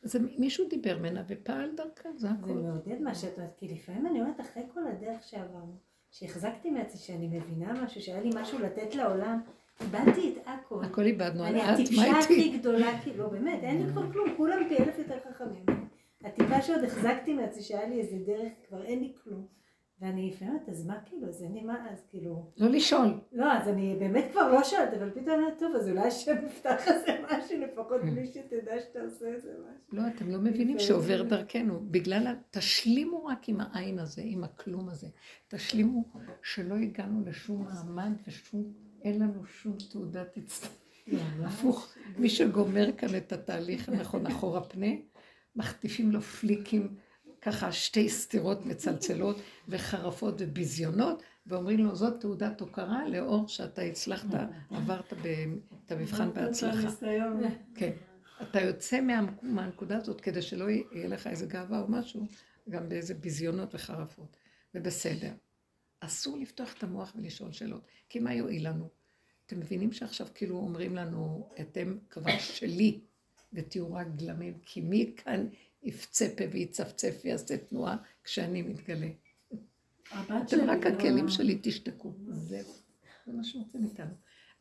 אז מישהו דיבר ממנה ופעל דרכה, זה זה הכול. מעודד מה שאת אומרת, כי לפעמים אני אומרת, אחרי כל הדרך שעברנו, שהחזקתי מעצמי, שאני מבינה משהו, שהיה לי משהו לתת לעולם, איבדתי את הכל. הכל איבדנו, אני את, מה הטיפשה הכי איתי? גדולה, כאילו, לא, באמת, אין לי כבר כלום, כולם פי אלף יותר חכמים. הטיפה שעוד החזקתי מעצמי, שהיה לי איזה דרך, כבר אין לי כלום. ואני לפעמים אומרת, אז מה כאילו, אז אין לי מה, אז כאילו... לא לשאול. לא, אז אני באמת כבר לא שואלת, אבל פתאום אני אומרת, טוב, אז אולי השם יפתח איזה משהו, לפחות בלי שתדע שאתה עושה איזה משהו. לא, אתם לא מבינים שעובר דרכנו. בגלל, ה- תשלימו רק עם העין הזה, עם הכלום הזה. תשלימו שלא הגענו לשום מעמד ושום, אין לנו שום תעודת הצטרפות. הפוך, מי שגומר כאן את התהליך הנכון אחורה פנה, מחטיפים לו פליקים, ככה שתי סתירות מצלצלות וחרפות וביזיונות, ואומרים לו, זאת תעודת הוקרה לאור שאתה הצלחת, עברת את המבחן בהצלחה. כן. אתה יוצא מה, מהנקודה הזאת כדי שלא יהיה לך איזה גאווה או משהו, גם באיזה ביזיונות וחרפות. ובסדר. אסור לפתוח את המוח ולשאול שאלות, כי מה יועיל לנו? אתם מבינים שעכשיו כאילו אומרים לנו, אתם כבר שלי, ותהיו רק גלמים, כי מי כאן יפצה פה ויצפצף ויעשה תנועה כשאני מתגלה? אתם רק הכלים שלי, תשתקו. זהו. זה מה שרוצים איתנו.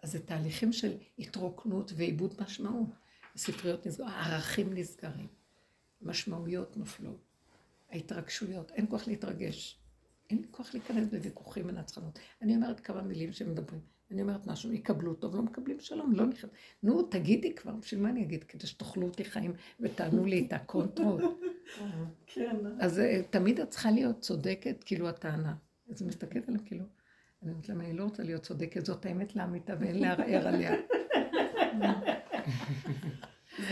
אז זה תהליכים של התרוקנות ועיבוד משמעות. הספריות נסגרות, הערכים נסגרים, משמעויות נופלות, ההתרגשויות, אין כוח להתרגש. אין כוח להיכנס בוויכוחים ונצחנות. אני אומרת כמה מילים שמדברים. אני אומרת משהו, יקבלו טוב, לא מקבלים שלום, לא נכנס. נו, תגידי כבר, בשביל מה אני אגיד? כדי שתאכלו אותי חיים ותענו לי את הקונטרות. <laughs> כן. אז אה, תמיד את צריכה להיות צודקת, כאילו הטענה. אז היא מסתכלת עליהם כאילו, אני אומרת להם, אני לא רוצה להיות צודקת, זאת האמת לאמיתה ואין לערער עליה. <laughs>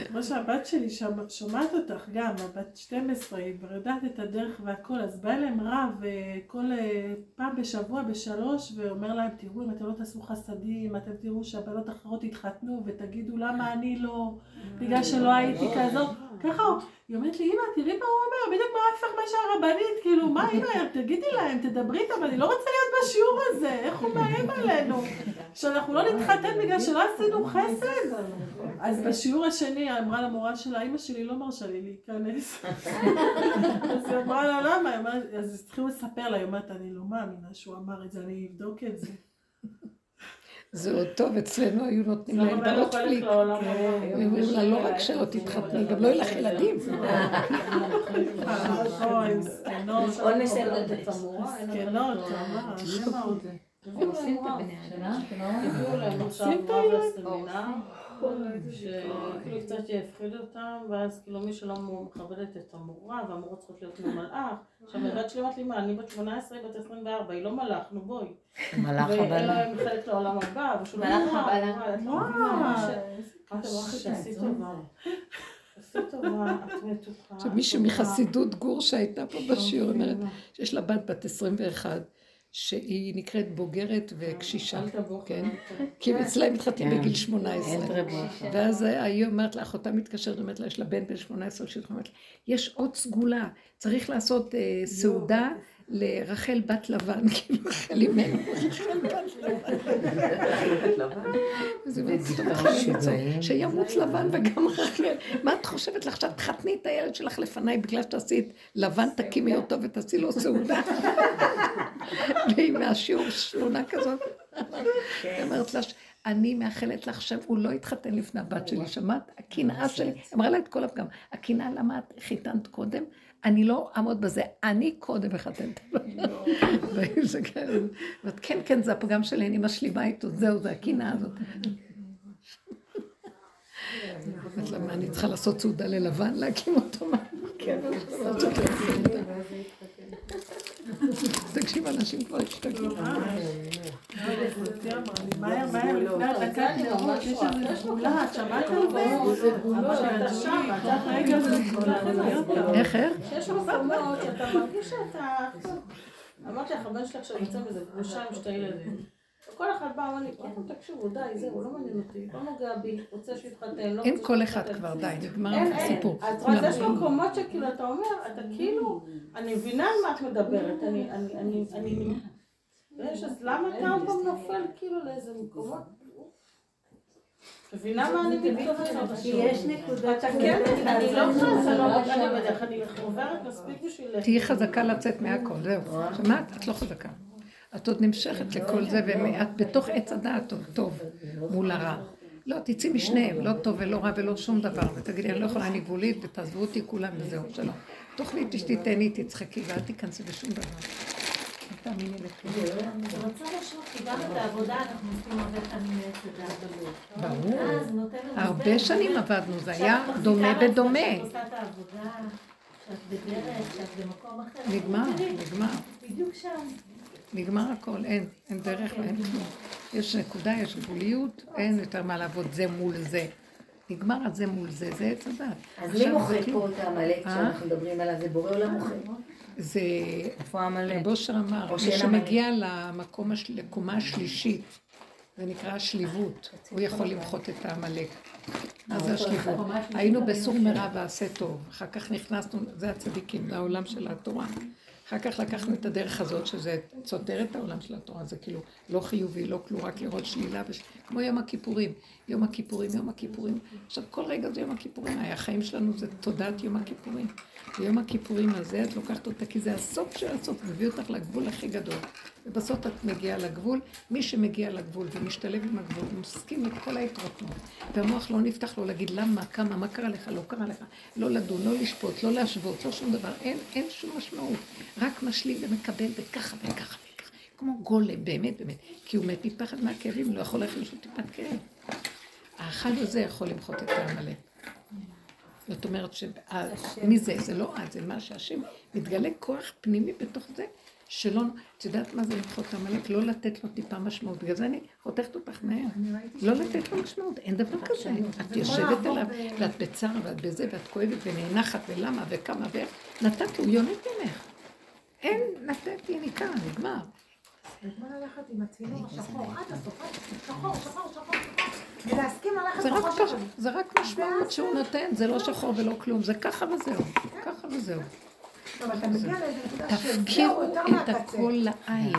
כמו שהבת שלי שמ- שומעת אותך גם, הבת 12, היא כבר יודעת את הדרך והכל, אז בא אליהם רב אה, כל אה, פעם בשבוע בשלוש ואומר להם, תראו אם אתם לא תעשו חסדים, אתם תראו שהבנות האחרות יתחתנו ותגידו למה אני לא, בגלל שלא הייתי כזאת, ככה היא אומרת לי, אמא, תראי מה הוא אומר, בדיוק מה ההפך מה שהרבנית, כאילו, מה אמא, תגידי להם, תדברי איתם, אני לא רוצה להיות בשיעור הזה, איך הוא מאיים עלינו, שאנחנו לא נתחתן בגלל שלא עשינו חסד. אז בשיעור השני אמרה למורה שלה, אמא שלי לא מרשה לי להיכנס. אז היא אמרה לה, למה? אז התחילו לספר לה, היא אומרת, אני לא מאמינה שהוא אמר את זה, אני אבדוק את זה. זה עוד טוב, אצלנו היו נותנים להם בנות לך פליק. לעולם הבא. הם אומרים לה, לא רק שלא תתחתני, גם לא יהיה לך ילדים. אוי, זקנות. עונש של- זקנות, ממש. הביאו להם עכשיו עושים את רב הילד. לסמינר, שכאילו קצת יפחיד אותם, ואז כאילו מי שלא מכבדת את המורה, והמורות צריכות להיות ממלאך. עכשיו הבת שלי אמרת לי, מה, אני בת 18, היא בת 24, היא לא מלאך, נו בואי. מלאך ואין הבנה. להם חלק לעולם הבא, ושהוא לא מלאך מלאך, את לא וואו. מבינה ש- אמרתי לו, אחי, תעשי טובה. את. עכשיו מישהו. מחסידות גור שהייתה פה בשיעור, אומרת. שיש לה בת בת 21, שהיא נקראת בוגרת וקשישה, כן? <laughs> כי אצלהם מתחתנים כן. בגיל 18. אין רבוע. ואז היא אומרת לה, אחותה מתקשרת, אומרת לה, יש לה בן בן 18, שהיא אומרת לה, יש עוד סגולה, צריך לעשות אה, סעודה לרחל בת לבן, <laughs> כאילו רחל אימנו, רחל בת לבן. אז היא אומרת, "טוב, יכול למצוא, שימות לבן וגם רחל. מה את חושבת לך עכשיו? תחתני את הילד שלך לפניי בגלל שתעשי את לבן, תקימי אותו ותעשי לו סעודה. <laughs> והיא מהשיעור שלונה כזאת. היא אומרת לה, אני מאחלת לך שהוא לא יתחתן לפני הבת שלי, שמעת? הקנאה שלי, אמרה לה את כל הפגם, הקנאה למה את חיתנת קודם? אני לא אעמוד בזה, אני קודם אחתן את כן, ואת, כן, כן, זה הפגם שלי, אני משלימה איתו, זהו, זה הקנאה הזאת. אני צריכה לעשות סעודה ללבן, להקים אותו? מהקבר <laughs> תקשיב, אנשים כבר השתגעו. מהר, מהר, לפני הדקת נאורות, יש איזה סגולה, את שמעת על זה? אבל אתה שם, אתה רגע איך, איך? יש מקומות שאתה מרגיש שאתה... אמרתי הבן שלי עכשיו יוצא מזה גרושה עם שתי ילדים. כל אחד בא ואומר לי, "קודם תקשיבו, די, זהו, לא מעניין אותי, לא נוגע בי, רוצה שיתחתן, לא אין כל אחד שיתחתן." כבר, די, נגמר. הסיפור. את רואה, כולם יש מקומות שכאילו אתה אומר, אתה כאילו, אני מבינה על מה את מדברת, אני, אני, אני, אני, ויש, אז למה אתה עוד פעם נופל כאילו לאיזה מקומות? מבינה מה אני מתכוונת? כי יש נקודות אתה כן, אני לא לא, אני בדרך כלל אני עוברת מספיק בשביל... תהיי חזקה לצאת מהכל, זהו. שמעת? את לא חזקה. את עוד נמשכת לכל זה, ואת בתוך עץ הדעת טוב, טוב מול הרע. לא, תצאי משניהם, לא טוב ולא רע ולא שום דבר, ותגידי, אני לא יכולה, אני גבולית, ותעזבו אותי כולם וזהו, שלום. תאכלי, תשתי, תהני, תצחקי, ואל תיכנסי בשום דבר. אל תאמיני לכלום. אני רוצה לשאול, כי גם את העבודה אנחנו עושים הרבה פעמים מעץ הדעת. ברור. הרבה. שנים עבדנו, זה היה דומה בדומה. נגמר, נגמר. בדיוק שם. נגמר הכל, אין, אין דרך ואין כלום. יש נקודה, יש גבוליות, אין יותר מה לעבוד זה מול זה. נגמר הזה מול זה, זה עץ הדת. אז מי זה פה. את העמלק אה? שאנחנו מדברים עליו? זה בורא עולם מוחה. זה... איפה העמלק? רב אושר אמר, מי שמגיע למקום, לקומה השלישית, זה נקרא השליבות, הוא יכול למחות את העמלק. מה זה השליבות? היינו בסור מרע ועשה טוב, אחר כך נכנסנו, זה הצדיקים, לעולם של התורה. אחר כך לקחנו את הדרך הזאת, שזה סותר את העולם של התורה, זה כאילו לא חיובי, לא כלום, רק לראות שלילה, וש... כמו יום הכיפורים. יום הכיפורים, יום הכיפורים. עכשיו, כל רגע זה יום הכיפורים, החיים שלנו זה תודעת יום הכיפורים. ויום הכיפורים הזה, את לוקחת אותה, כי זה הסוף של הסוף, מביא אותך לגבול הכי גדול. ובסוף את מגיעה לגבול, מי שמגיע לגבול ומשתלב עם הגבול, ומסכים את כל ההתרוקנות. והמוח לא נפתח לו להגיד למה, כמה, מה קרה לך, לא קרה לך. לא לדון, לא לשפוט, לא להשוות, לא שום דבר. אין, אין שום משמעות. רק משלים ומקבל וככה וככה וככה. כמו גולם, באמת, באמת. כי הוא מת מפחד מהכאבים, לא יכול ללכת לשום טיפת כאב. האכל הזה יכול למחות את העמלק. זאת אומרת שמי זה? זה לא את, זה מה שהשם מתגלה כוח פנימי בתוך זה, שלא, את יודעת מה זה למחות את העמלק? לא לתת לו טיפה משמעות. בגלל זה אני חותכת אותך מהר. לא לתת לו משמעות, אין דבר כזה. את יושבת עליו, ואת בצער, ואת בזה, ואת כואבת ונאנחת, ולמה, וכמה, ואיך. נתת לו, יונק ממך. אין, נתתי, יניקה, נגמר. זה ללכת זה רק, משמעות שהוא נותן, זה לא שחור ולא כלום, זה ככה וזהו, ככה וזהו. תפקירו את. הכל לעין.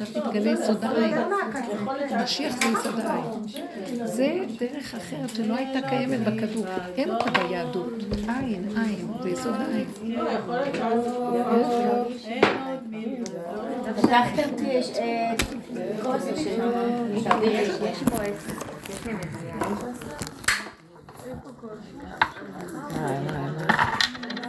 עכשיו תתגלה יסוד העין. משיח זה יסוד העין. זה דרך אחרת שלא הייתה קיימת בכדור. אין אותה ביהדות. עין, עין, זה יסוד העין. פתחתם אה, יש פה את...